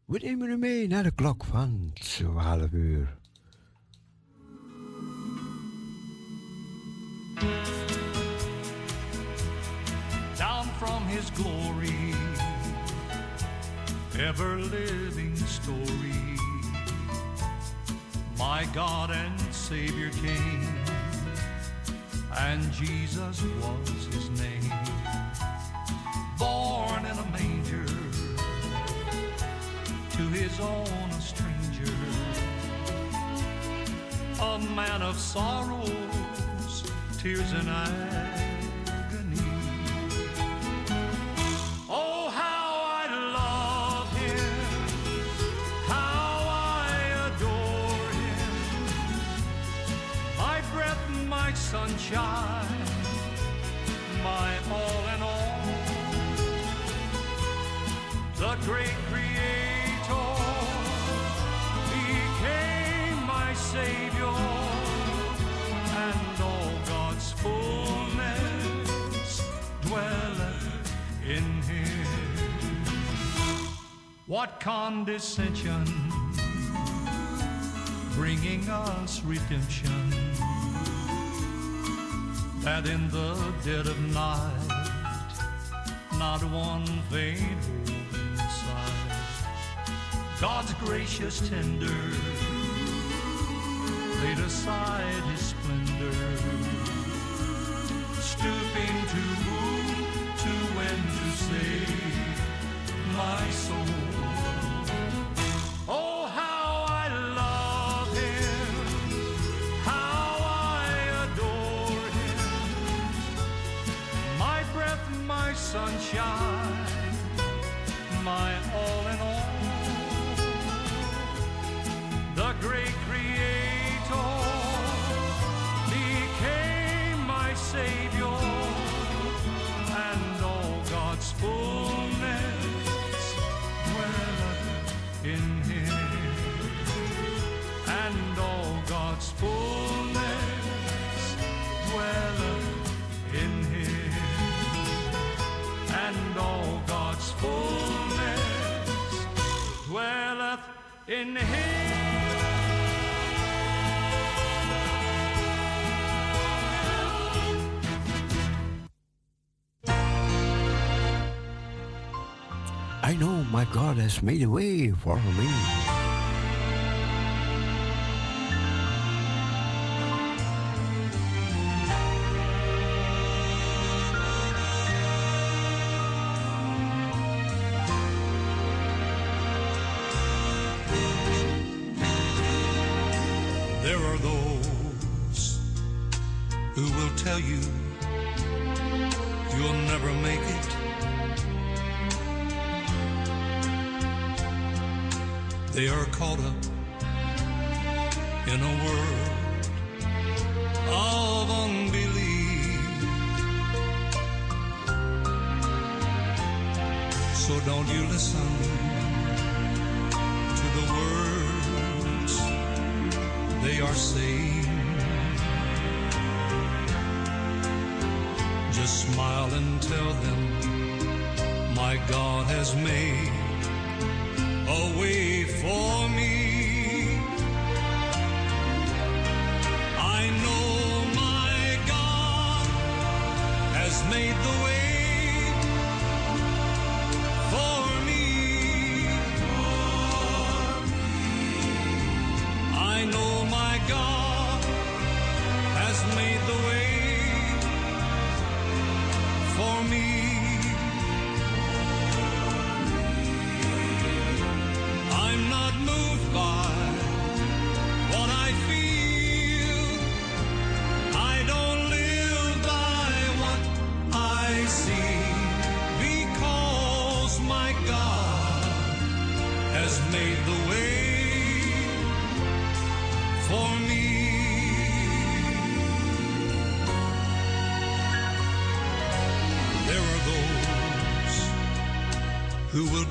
We nemen u mee naar de klok van 12 uur. Down from his glory, ever living story. My God and Savior came, and Jesus was of sorrows, tears and agony. Oh, how I love him, how I adore him, my breath, my sunshine, my all in all. The great What condescension, bringing us redemption. That in the dead of night, not one faint inside. God's gracious tender laid aside his splendor, stooping to woo, to win, to save my soul. in him. I know my God has made a way for me.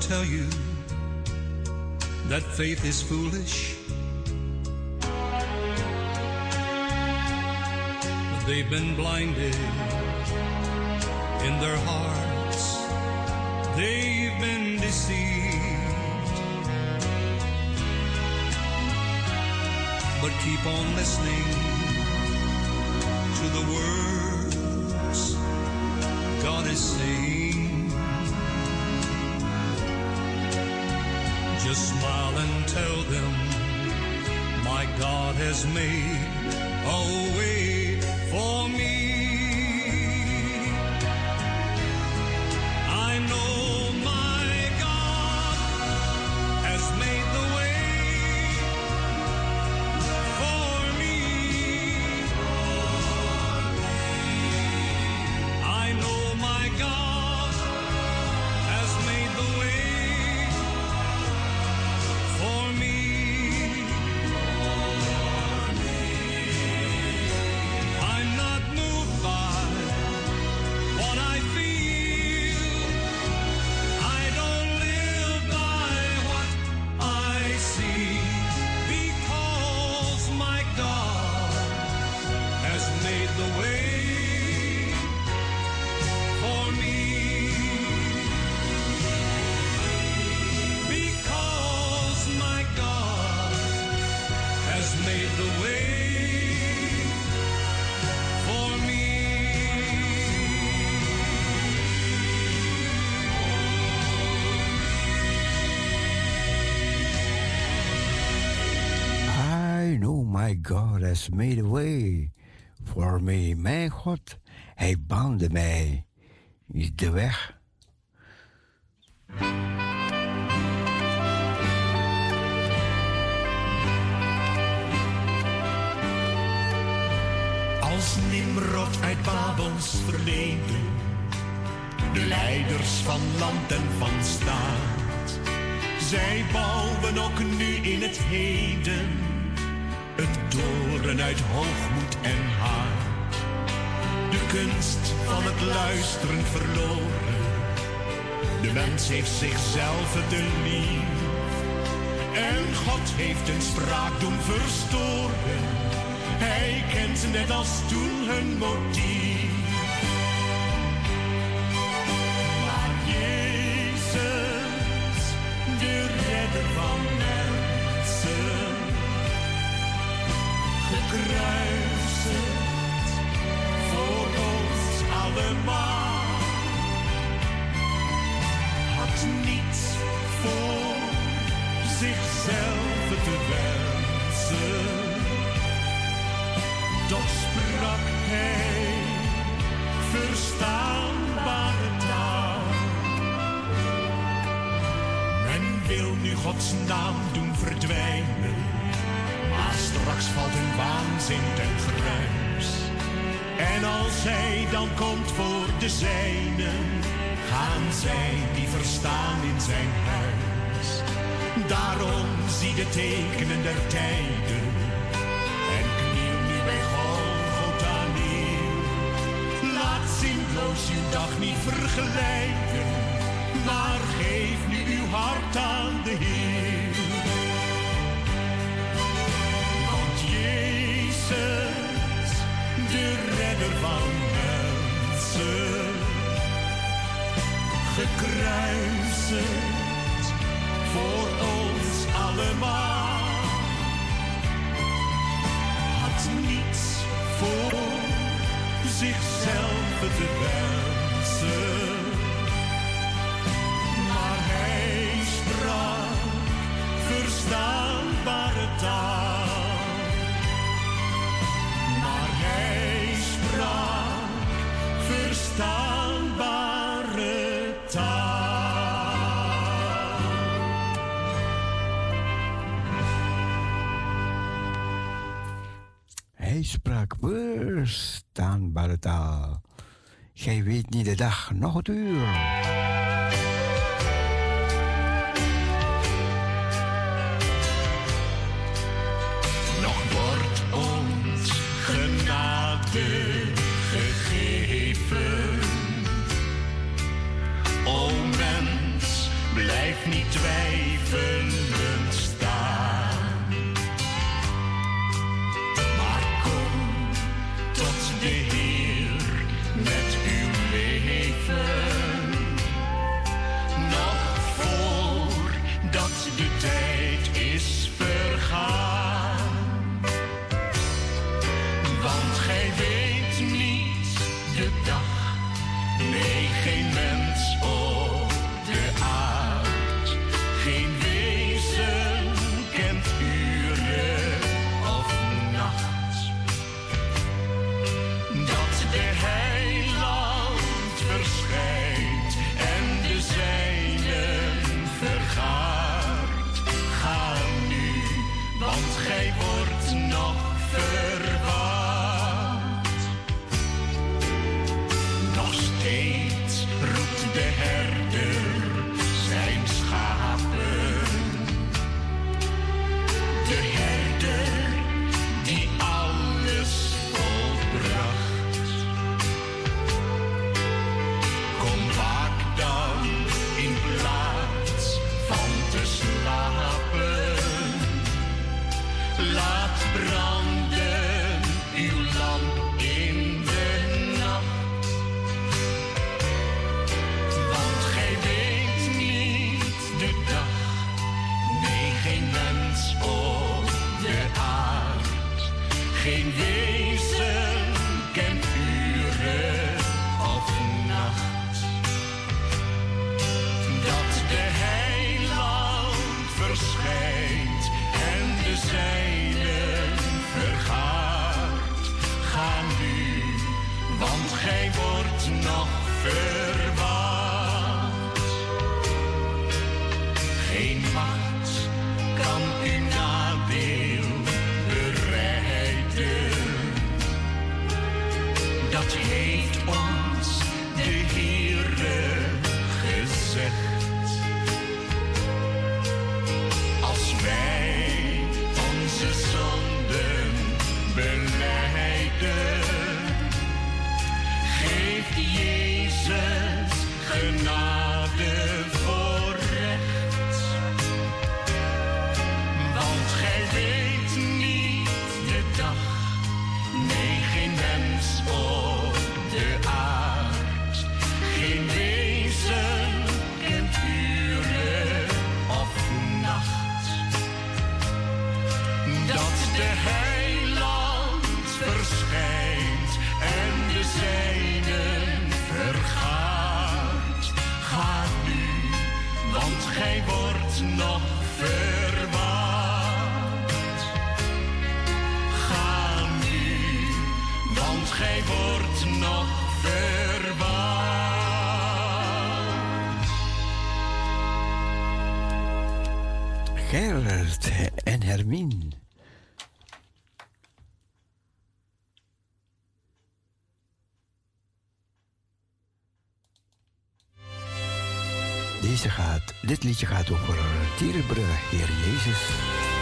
tell you that faith is foolish. They've been blinded in their hearts, they've been deceived. But keep on listening to the words God is saying. and tell them my God has made a way for me. God has made a way for me. Mijn God, hij baande mij de weg. Als Nimrod uit Babels verleden, de leiders van land en van staat, zij bouwen ook nu in het heden een toren uit hoogmoed en haat. De kunst van het luisteren verloren. De mens heeft zichzelf de lief. En God heeft een spraak doen verstoren. Hij kent net als toen hun motief. hart aan de Heer. Want Jezus, de redder van mensen, gekruisigd voor ons allemaal, had niets voor zichzelf te werken. Margarita. Gij weet niet de dag, nog het uur. Hermine. Deze gaat, dit liedje gaat over Tierenbrug, Heer Jezus.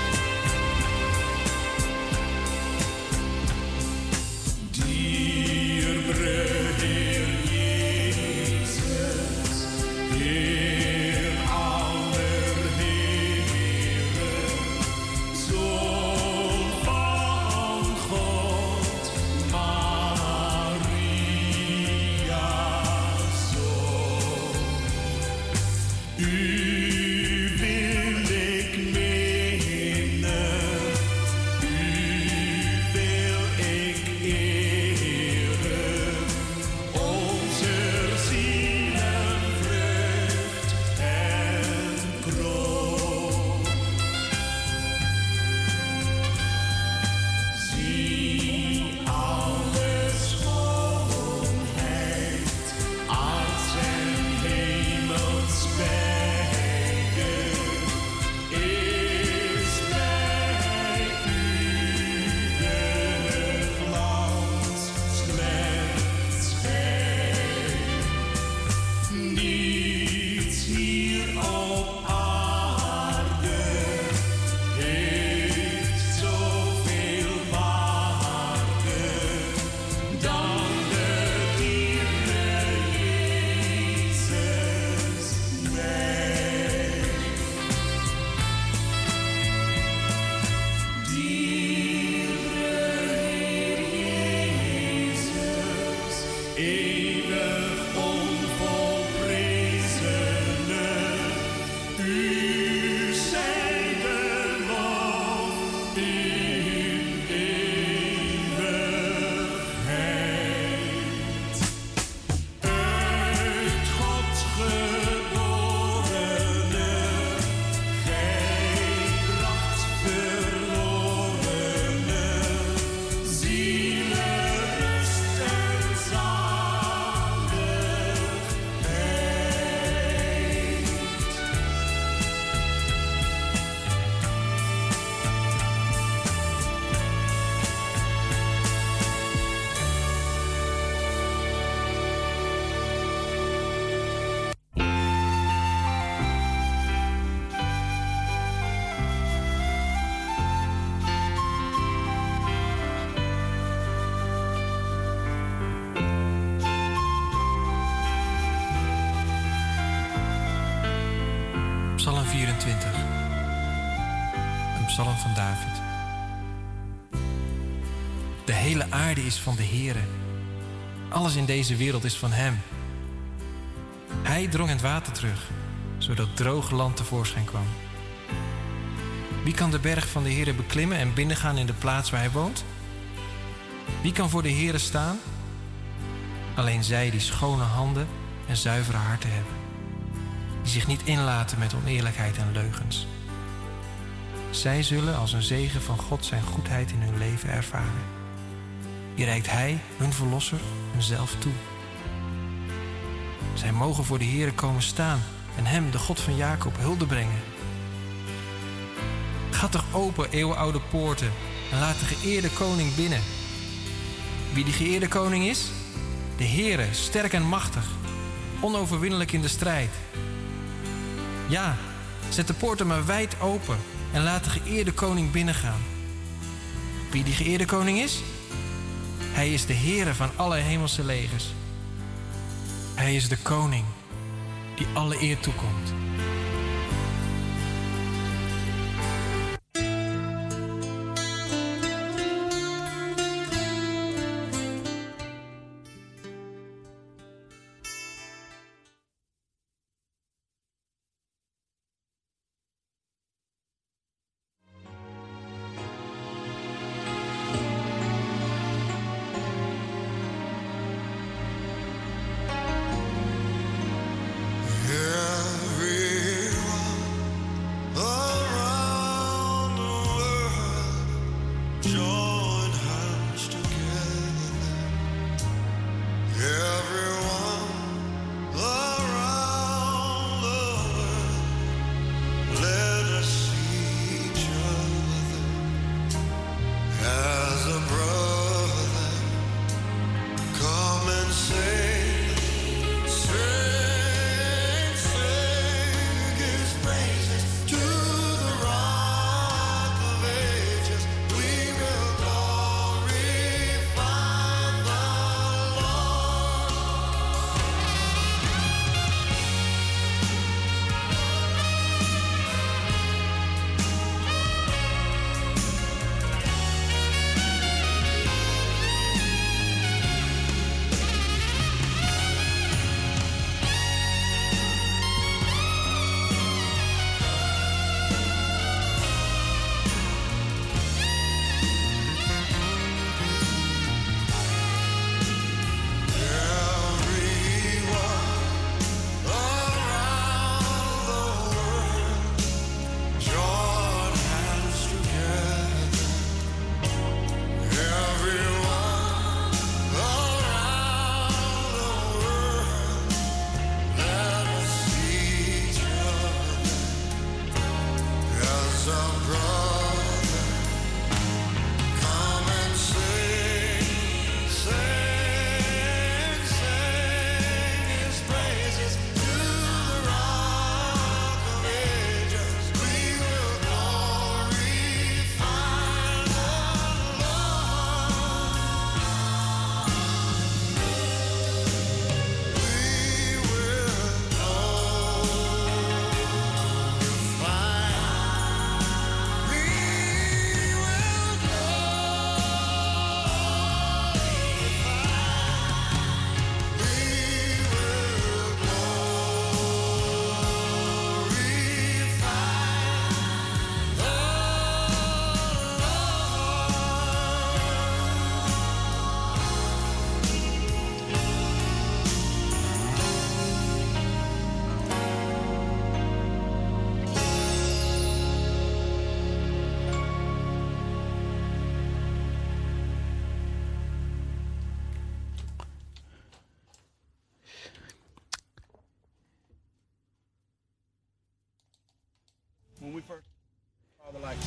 24. Een psalm van David. De hele aarde is van de Heere. Alles in deze wereld is van Hem. Hij drong het water terug, zodat droog land tevoorschijn kwam. Wie kan de berg van de Heere beklimmen en binnengaan in de plaats waar Hij woont? Wie kan voor de Heere staan? Alleen zij die schone handen en zuivere harten hebben die zich niet inlaten met oneerlijkheid en leugens. Zij zullen als een zegen van God zijn goedheid in hun leven ervaren. Die reikt Hij, hun Verlosser, hunzelf toe. Zij mogen voor de Heeren komen staan en Hem, de God van Jacob, hulde brengen. Ga toch open, eeuwenoude poorten, en laat de geëerde koning binnen. Wie die geëerde koning is? De Heere, sterk en machtig, onoverwinnelijk in de strijd. Ja, zet de poorten maar wijd open en laat de geëerde koning binnengaan. Wie die geëerde koning is? Hij is de Heere van alle hemelse legers. Hij is de koning die alle eer toekomt.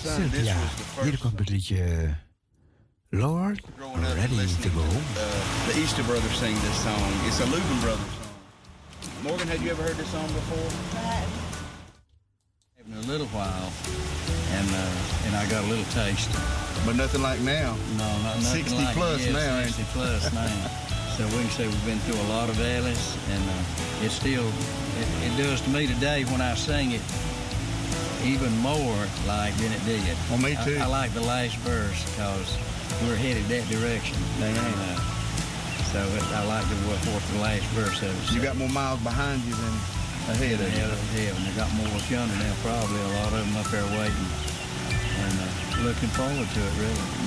Ja, hier komt het liedje Lord, Ready to Go Uh, the Easter Brothers sing this song. It's a Lugan Brothers song. Morgan, had you ever heard this song before? In a little while, and uh, and I got a little taste. But nothing like now. No, not nothing 60 like plus now, ain't 60 plus now. So we can say we've been through a lot of valleys, and uh, it still it, it does to me today when I sing it even more like than it did. Well, me too. I, I like the last verse because we're headed that direction. And, uh, so it, I like the what the last verse of it. You got more miles behind you than ahead of you. yeah, and they got more up yonder now, probably a lot of them up there waiting, and uh, looking forward to it really.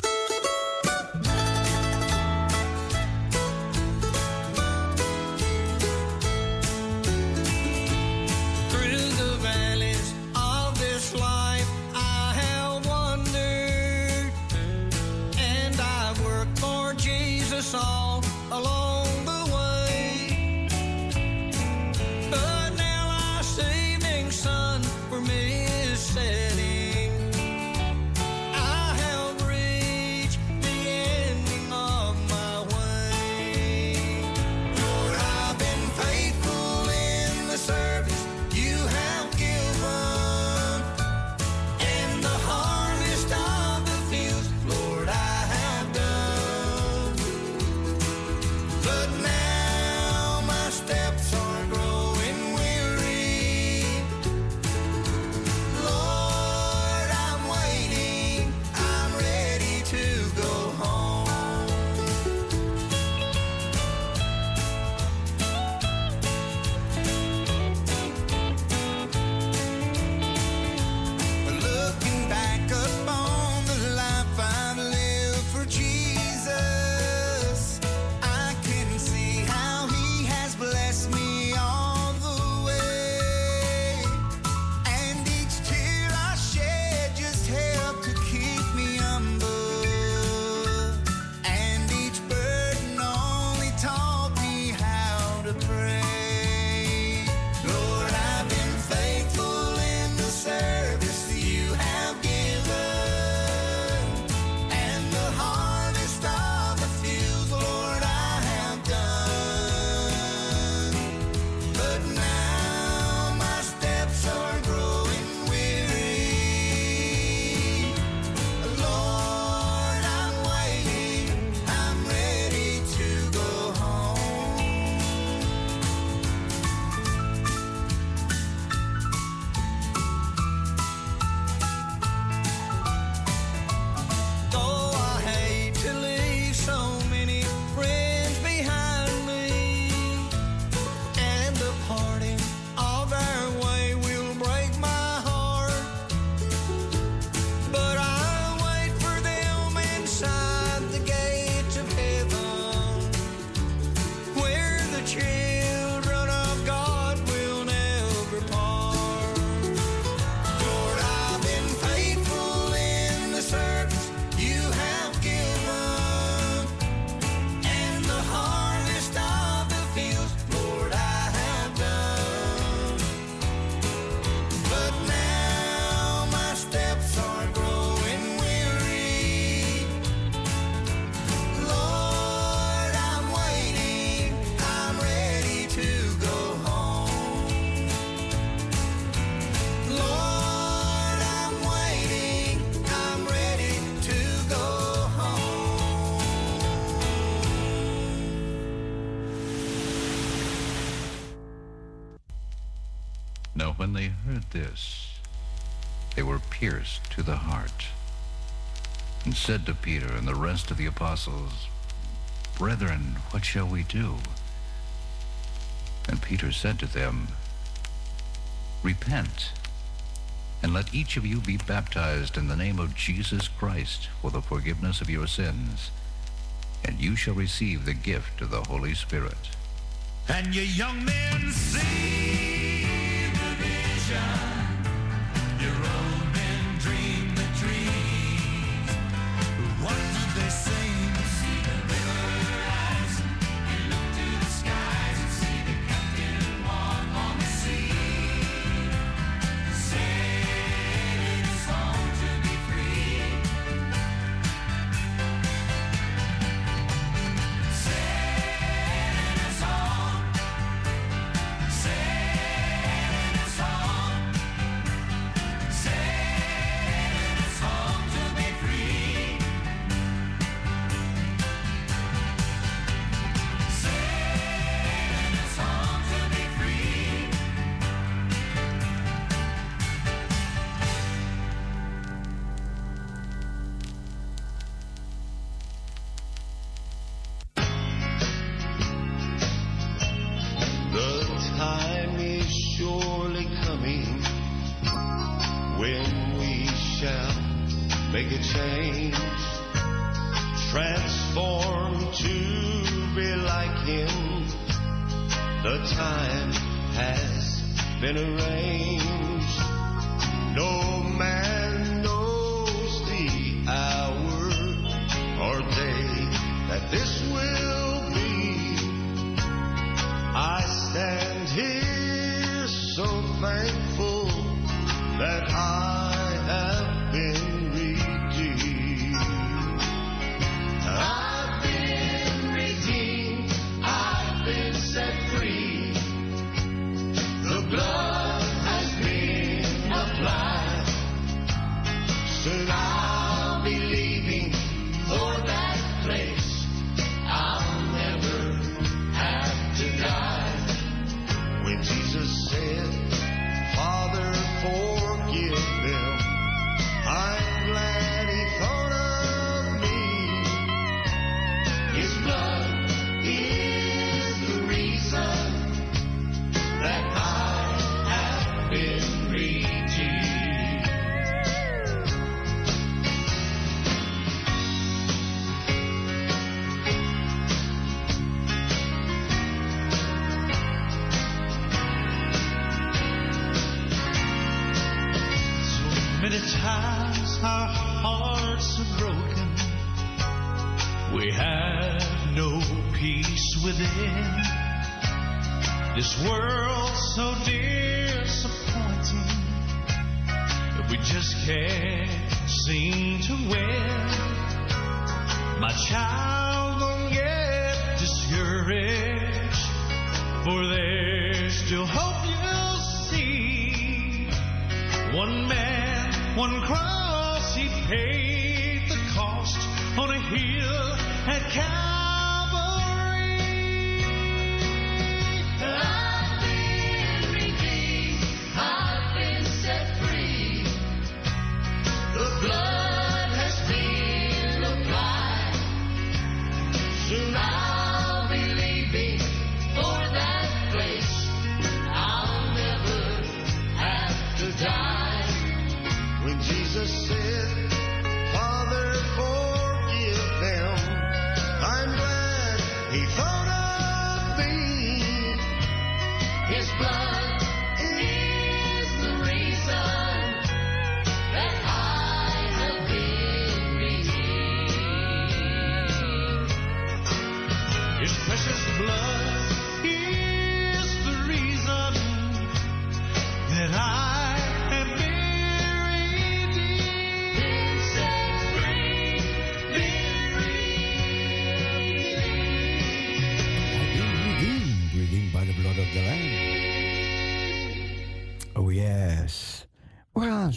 pierced to the heart, and said to Peter and the rest of the apostles, Brethren, what shall we do? And Peter said to them, Repent, and let each of you be baptized in the name of Jesus Christ for the forgiveness of your sins, and you shall receive the gift of the Holy Spirit. And ye young men see!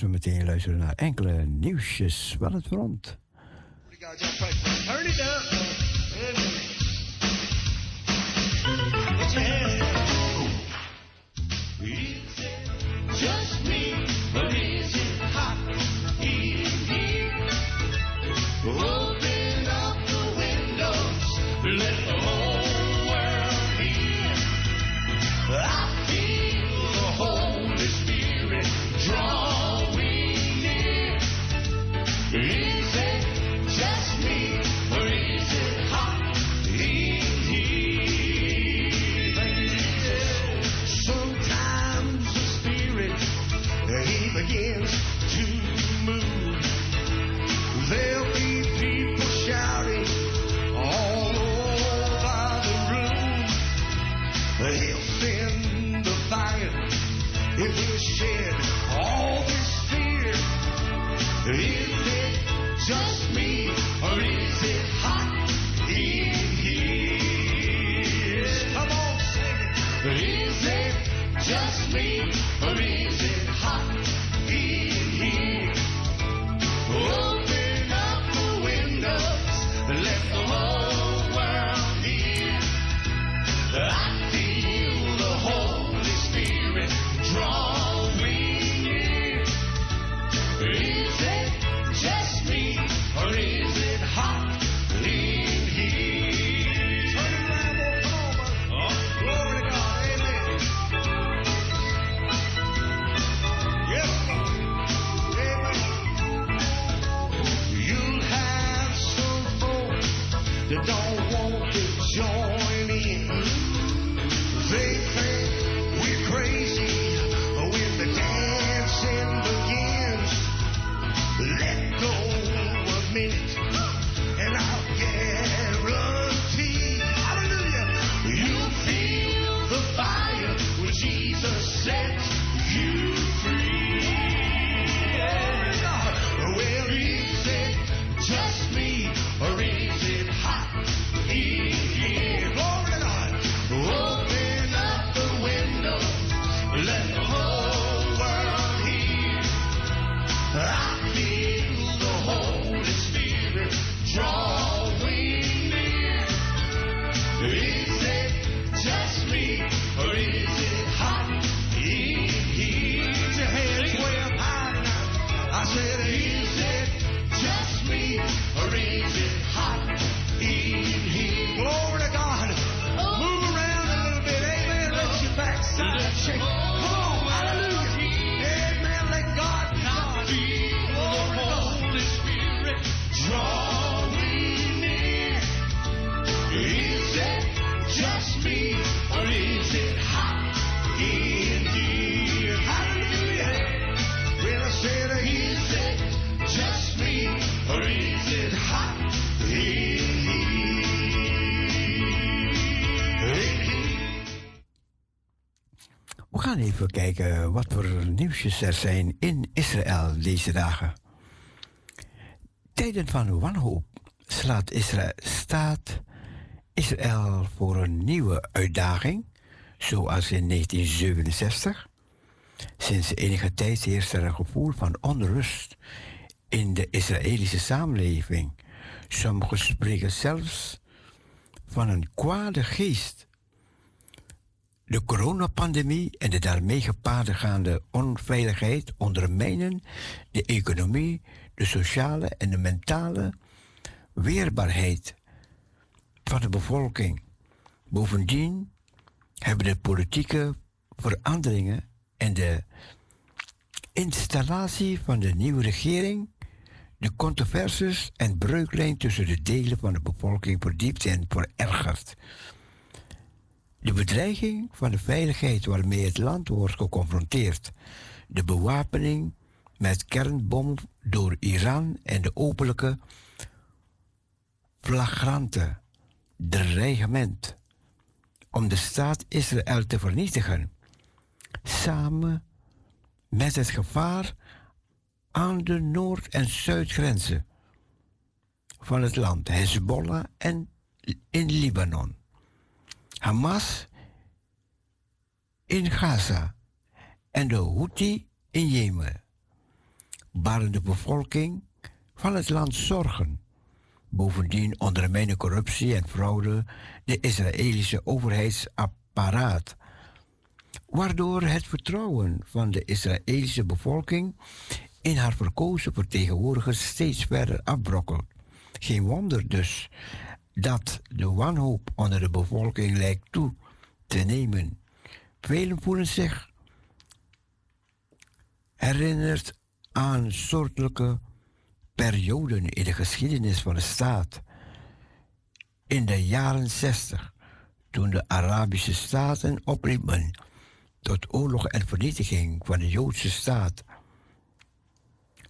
zo meteen luisteren naar enkele nieuwsjes van het front. Green. Even kijken wat voor nieuwsjes er zijn in Israël deze dagen. Tijden van wanhoop slaat Israël, staat Israël voor een nieuwe uitdaging, zoals in 1967. Sinds enige tijd heerst er een gevoel van onrust in de Israëlische samenleving. Sommigen spreken zelfs van een kwade geest. De coronapandemie en de daarmee gepaard gaande onveiligheid ondermijnen de economie, de sociale en de mentale weerbaarheid van de bevolking. Bovendien hebben de politieke veranderingen en de installatie van de nieuwe regering de controversies en breuklijn tussen de delen van de bevolking verdiept en verergerd. De bedreiging van de veiligheid waarmee het land wordt geconfronteerd, de bewapening met kernbom door Iran en de openlijke flagrante dreigement om de staat Israël te vernietigen, samen met het gevaar aan de noord- en zuidgrenzen van het land, Hezbollah en in Libanon. Hamas in Gaza en de Houthi in Jemen baren de bevolking van het land zorgen. Bovendien ondermijnen corruptie en fraude de Israëlische overheidsapparaat, waardoor het vertrouwen van de Israëlische bevolking in haar verkozen vertegenwoordigers steeds verder afbrokkelt. Geen wonder dus dat de wanhoop onder de bevolking lijkt toe te nemen. Velen voelen zich herinnerd aan soortelijke perioden in de geschiedenis van de staat. In de jaren 60, toen de Arabische staten opriepen tot oorlog en vernietiging van de Joodse staat.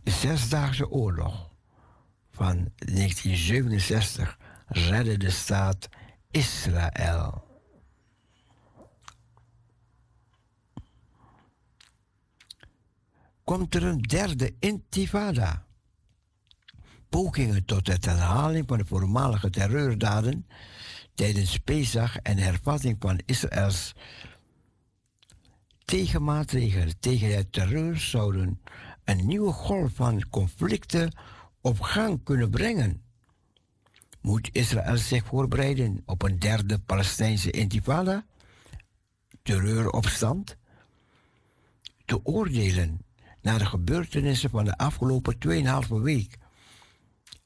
De Zesdaagse Oorlog van 1967 redde de staat Israël. Komt er een derde intifada? pogingen tot het herhaling van de voormalige terreurdaden tijdens Pesach en hervatting van Israëls tegenmaatregelen tegen het terreur zouden een nieuwe golf van conflicten op gang kunnen brengen. Moet Israël zich voorbereiden op een derde Palestijnse intifada? Terreuropstand? Te oordelen naar de gebeurtenissen van de afgelopen 2,5 week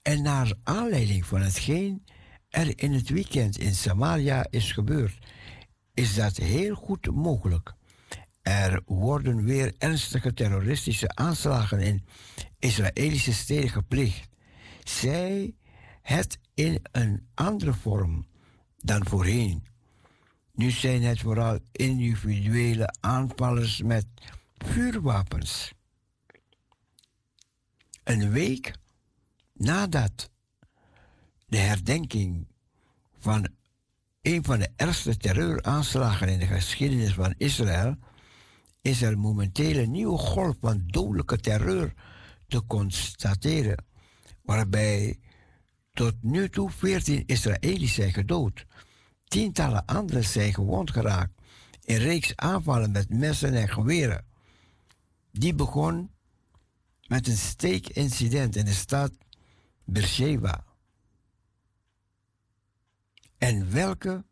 en naar aanleiding van hetgeen er in het weekend in Samaria is gebeurd, is dat heel goed mogelijk. Er worden weer ernstige terroristische aanslagen in Israëlische steden gepleegd. Zij het in een andere vorm dan voorheen. Nu zijn het vooral individuele aanvallers met vuurwapens. Een week nadat de herdenking van een van de ergste terreuraanslagen in de geschiedenis van Israël is er momenteel een nieuwe golf van dodelijke terreur te constateren, waarbij tot nu toe 14 Israëli's zijn gedood. Tientallen anderen zijn gewond geraakt in reeks aanvallen met messen en geweren. Die begon met een steekincident in de stad Beersheba. En welke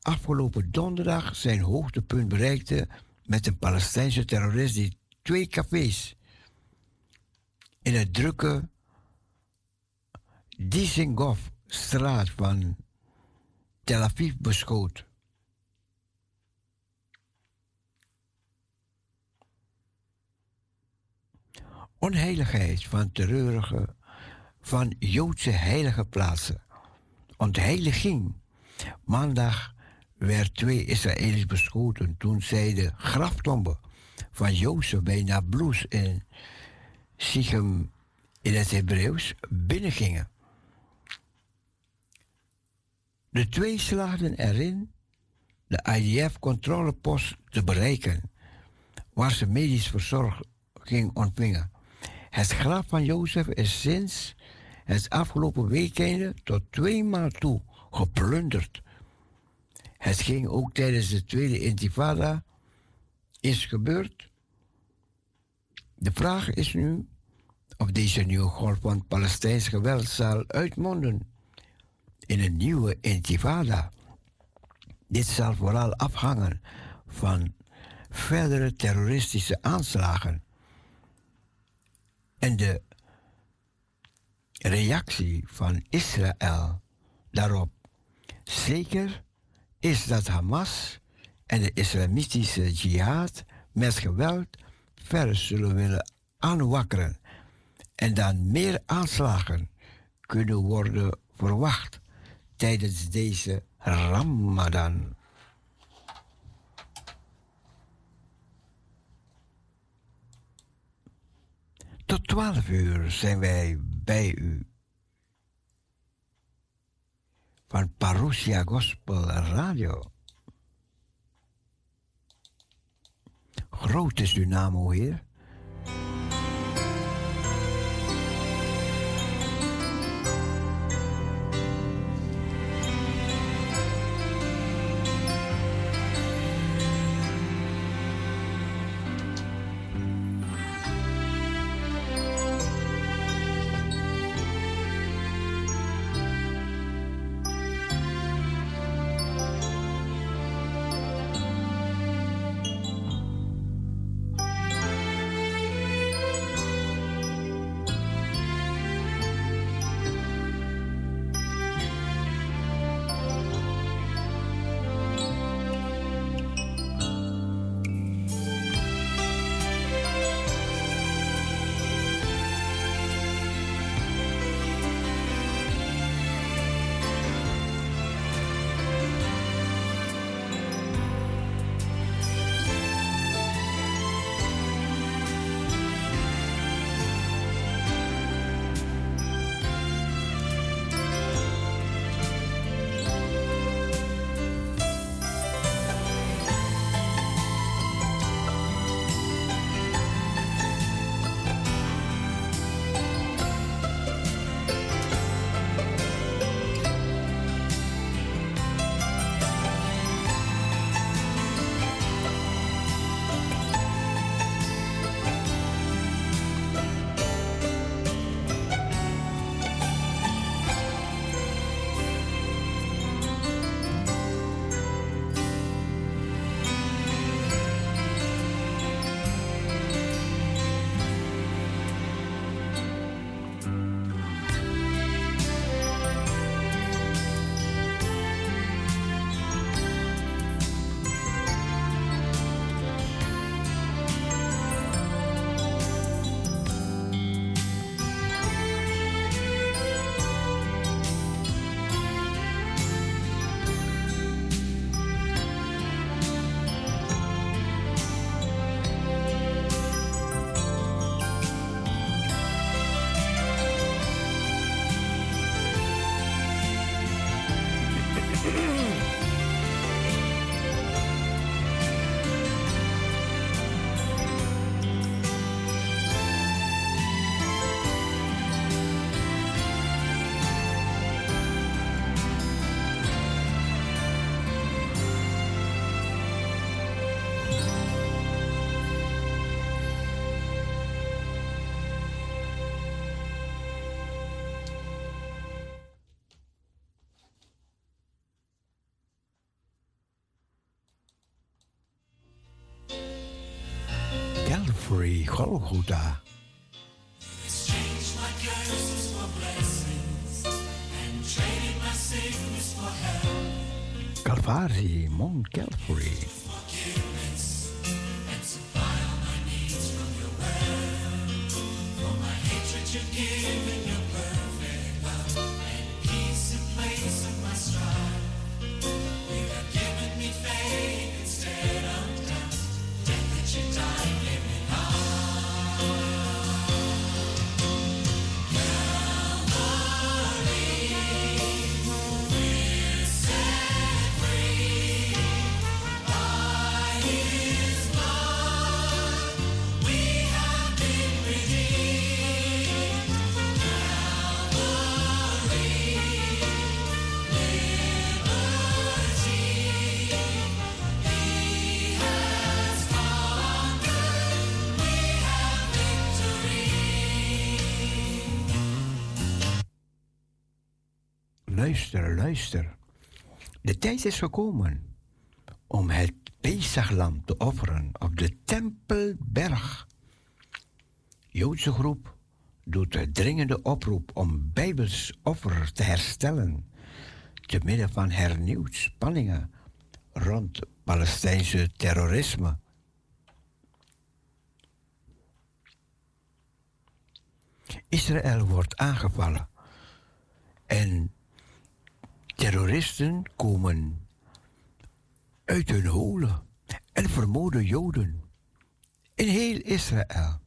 afgelopen donderdag zijn hoogtepunt bereikte met een Palestijnse terrorist die twee cafés in het drukke Dizengoff-straat van Tel Aviv beschoot. Onheiligheid van terreurige, van Joodse heilige plaatsen. Ontheiliging. Maandag werd twee Israëli's beschoten toen zij de graftombe van Jozef bij Nablus in Sichem in het Hebreeuws binnengingen. De twee slaagden erin de IDF-controlepost te bereiken, waar ze medisch verzorging ontvingen. Het graf van Jozef is sinds het afgelopen weekende tot twee maal toe geplunderd. Het ging ook tijdens de tweede intifada is gebeurd. De vraag is nu of deze nieuwe golf van Palestijns geweld zal uitmonden in een nieuwe intifada. Dit zal vooral afhangen van verdere terroristische aanslagen en de reactie van Israël daarop. Zeker is dat Hamas en de islamitische jihad met geweld verder zullen willen aanwakkeren en dan meer aanslagen kunnen worden verwacht tijdens deze Ramadan. Tot twaalf uur zijn wij bij u. Van Parousia Gospel Radio. Groot is uw naam, o Heer. Health. Calvary, Mount Calvary. Tijd is gekomen om het Pesachlam te offeren op de Tempelberg. Joodse groep doet de dringende oproep om Bijbels offer te herstellen. Te midden van hernieuwd spanningen rond Palestijnse terrorisme. Israël wordt aangevallen en terroristen komen uit hun holen en vermoorden Joden in heel Israël.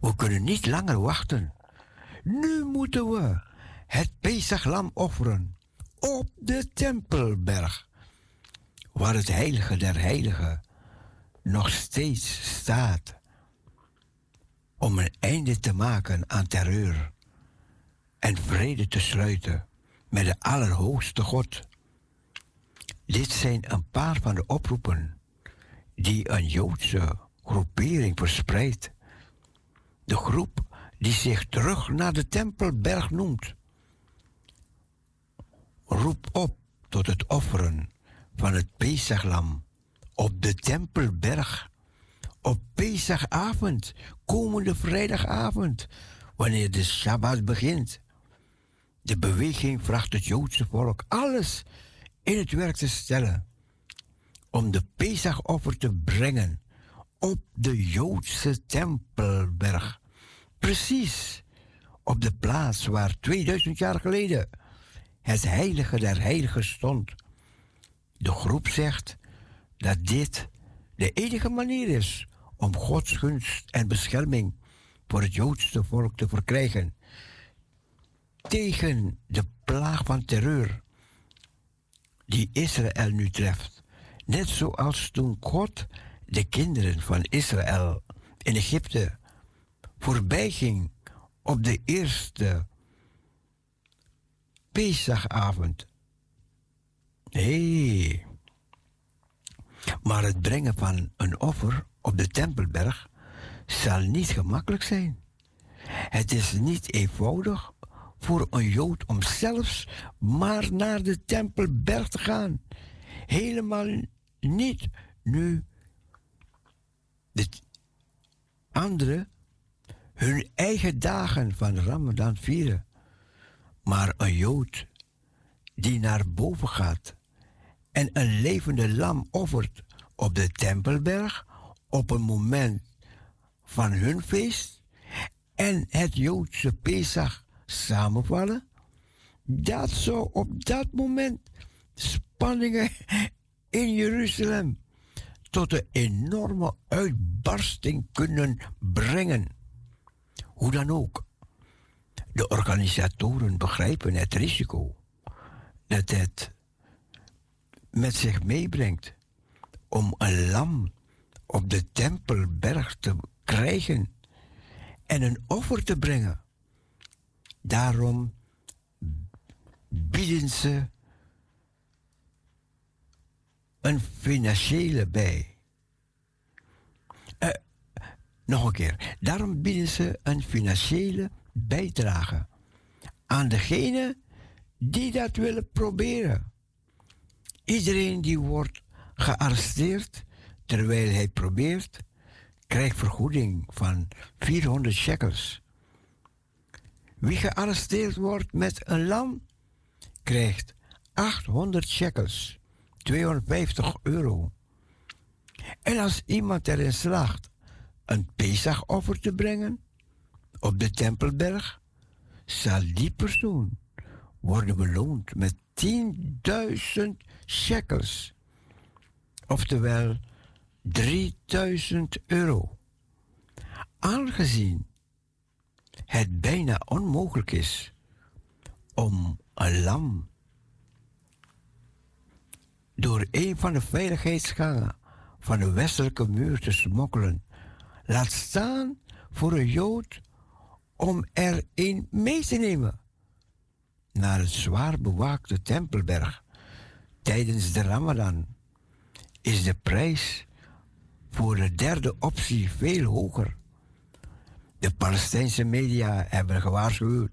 We kunnen niet langer wachten. Nu moeten we het Pesachlam offeren op de Tempelberg, waar het heilige der heiligen nog steeds staat, om een einde te maken aan terreur en vrede te sluiten met de Allerhoogste God. Dit zijn een paar van de oproepen die een Joodse groepering verspreidt. De groep die zich terug naar de Tempelberg noemt. Roep op tot het offeren van het Pesachlam op de Tempelberg. Op Pesachavond, komende vrijdagavond, wanneer de Shabbat begint. De beweging vraagt het Joodse volk alles in het werk te stellen om de Pesachoffer te brengen op de Joodse Tempelberg. Precies op de plaats waar 2000 jaar geleden het heilige der heiligen stond. De groep zegt dat dit de enige manier is om Gods gunst en bescherming voor het Joodse volk te verkrijgen tegen de plaag van terreur die Israël nu treft. Net zoals toen God de kinderen van Israël in Egypte voorbij ging op de eerste Pesachavond. Nee. Maar het brengen van een offer op de Tempelberg zal niet gemakkelijk zijn. Het is niet eenvoudig voor een Jood om zelfs maar naar de Tempelberg te gaan. Helemaal niet nu de anderen hun eigen dagen van Ramadan vieren. Maar een Jood die naar boven gaat en een levende lam offert op de Tempelberg op een moment van hun feest en het Joodse Pesach samenvallen, dat zou op dat moment spanningen in Jeruzalem tot een enorme uitbarsting kunnen brengen. Hoe dan ook, de organisatoren begrijpen het risico dat het met zich meebrengt om een lam op de Tempelberg te krijgen en een offer te brengen. Daarom bieden ze een financiële bij. Eh, nog een keer. Daarom bieden ze een financiële bijdrage aan degene die dat willen proberen. Iedereen die wordt gearresteerd terwijl hij probeert, krijgt vergoeding van 400 shekels. Wie gearresteerd wordt met een lam, krijgt 800 shekels, 250 euro. En als iemand erin slaagt een Pesachoffer te brengen op de Tempelberg, zal die persoon worden beloond met 10.000 shekels, oftewel 3000 euro. Aangezien het bijna onmogelijk is om een lam door een van de veiligheidsgangen van de westelijke muur te smokkelen, laat staan voor een Jood om er een mee te nemen naar het zwaar bewaakte Tempelberg tijdens de Ramadan, is de prijs voor de derde optie veel hoger. De Palestijnse media hebben gewaarschuwd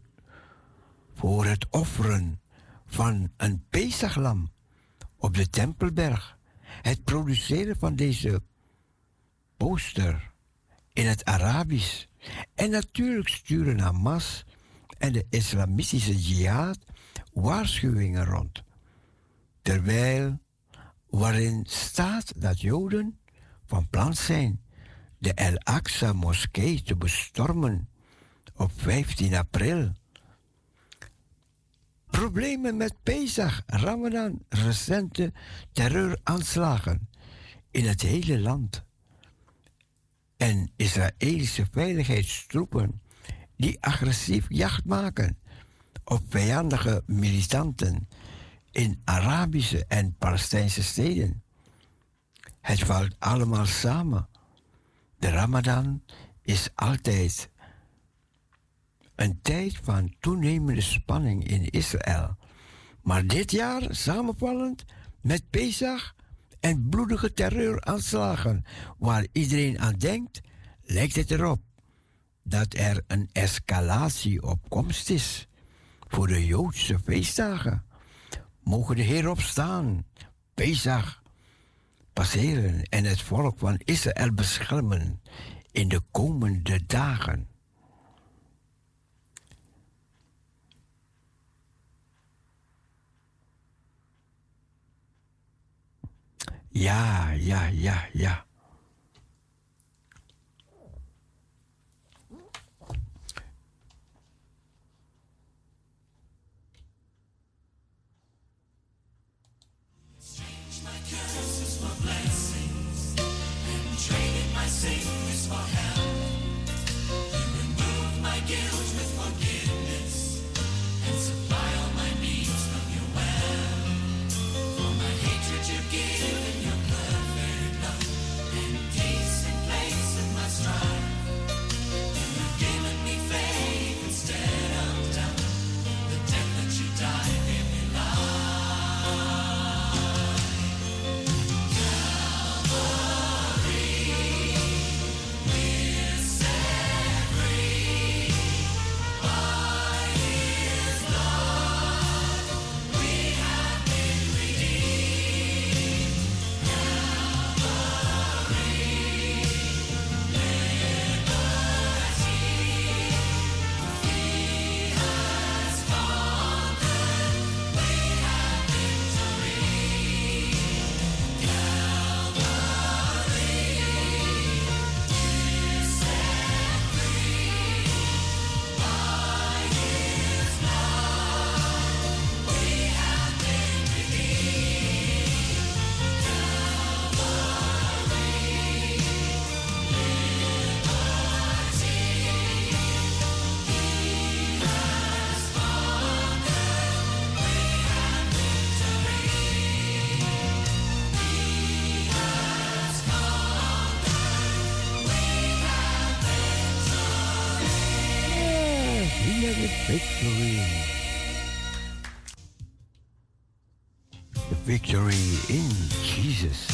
voor het offeren van een Pesachlam op de Tempelberg. Het produceren van deze poster in het Arabisch. En natuurlijk sturen Hamas en de islamitische jihad waarschuwingen rond. Terwijl waarin staat dat Joden van plan zijn de El Aqsa-moskee te bestormen op 15 april. Problemen met Pesach, Ramadan, recente terreuraanslagen in het hele land. En Israëlische veiligheidstroepen die agressief jacht maken op vijandige militanten in Arabische en Palestijnse steden. Het valt allemaal samen. De Ramadan is altijd een tijd van toenemende spanning in Israël. Maar dit jaar samenvallend met Pesach en bloedige terreuraanslagen waar iedereen aan denkt, lijkt het erop dat er een escalatie op komst is voor de Joodse feestdagen. Mogen de Heer opstaan, Pesach passeren en het volk van Israël beschermen in de komende dagen. Ja, ja, ja, ja. Victory in Jesus.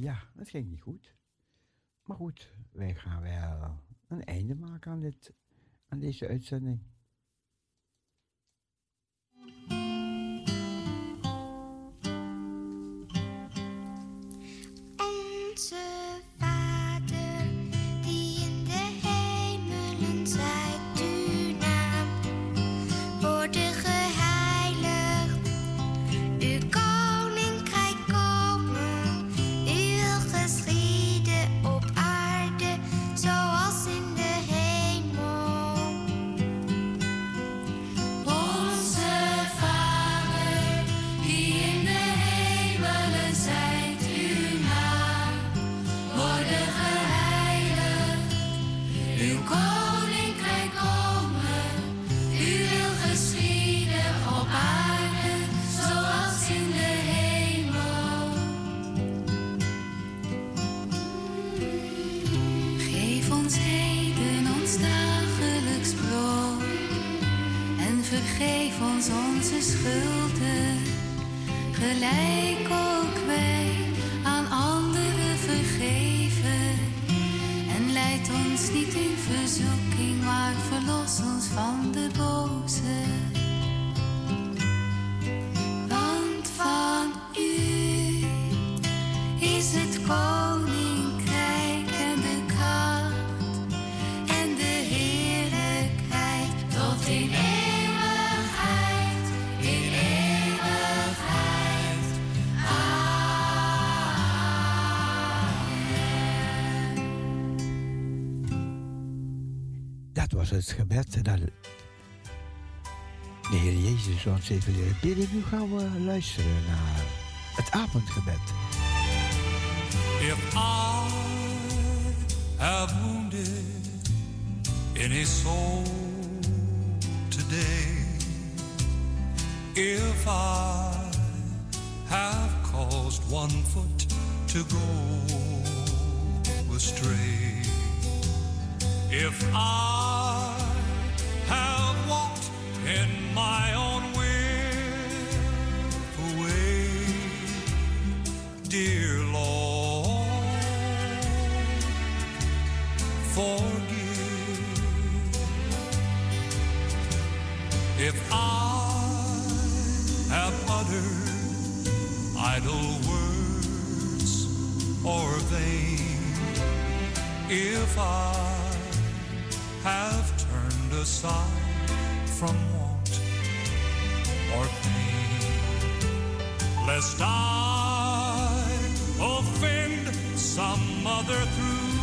ja, dat ging niet goed. Maar goed, wij gaan wel een einde maken aan, dit, aan deze uitzending. het gebed dat de Heer Jezus ons heeft leren bidden. Nu gaan we eh, luisteren naar het avondgebed. If I have wounded in his soul today, if I have caused one foot to go astray, if I my own will away, dear Lord. Forgive if I have uttered idle words or vain, if I have turned aside lest I offend some mother through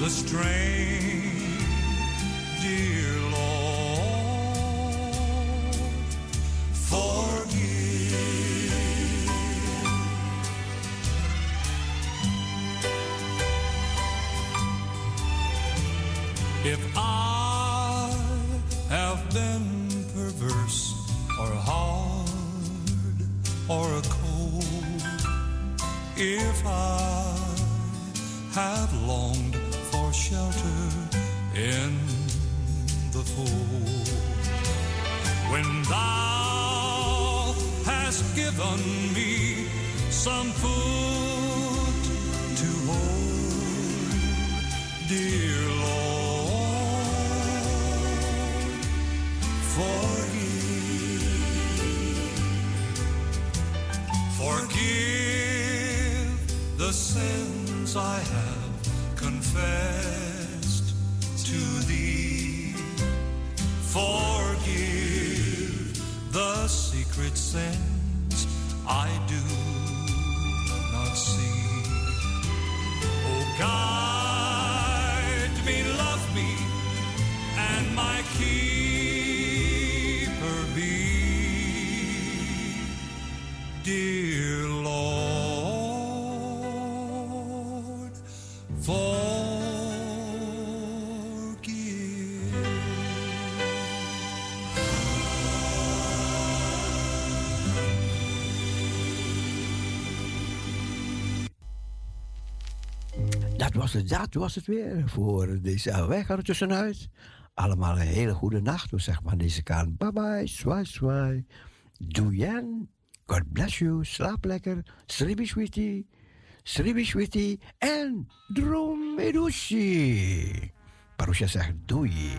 the strain was het dat, was het weer. Voor deze weg er tussenuit. Allemaal een hele goede nacht. Dus zeg maar deze kant. Bye bye, swai swai. Doeien. God bless you. Slaap lekker. Sribi sweetie. Sribi sweetie. En dromedushi. Parusha zegt doei.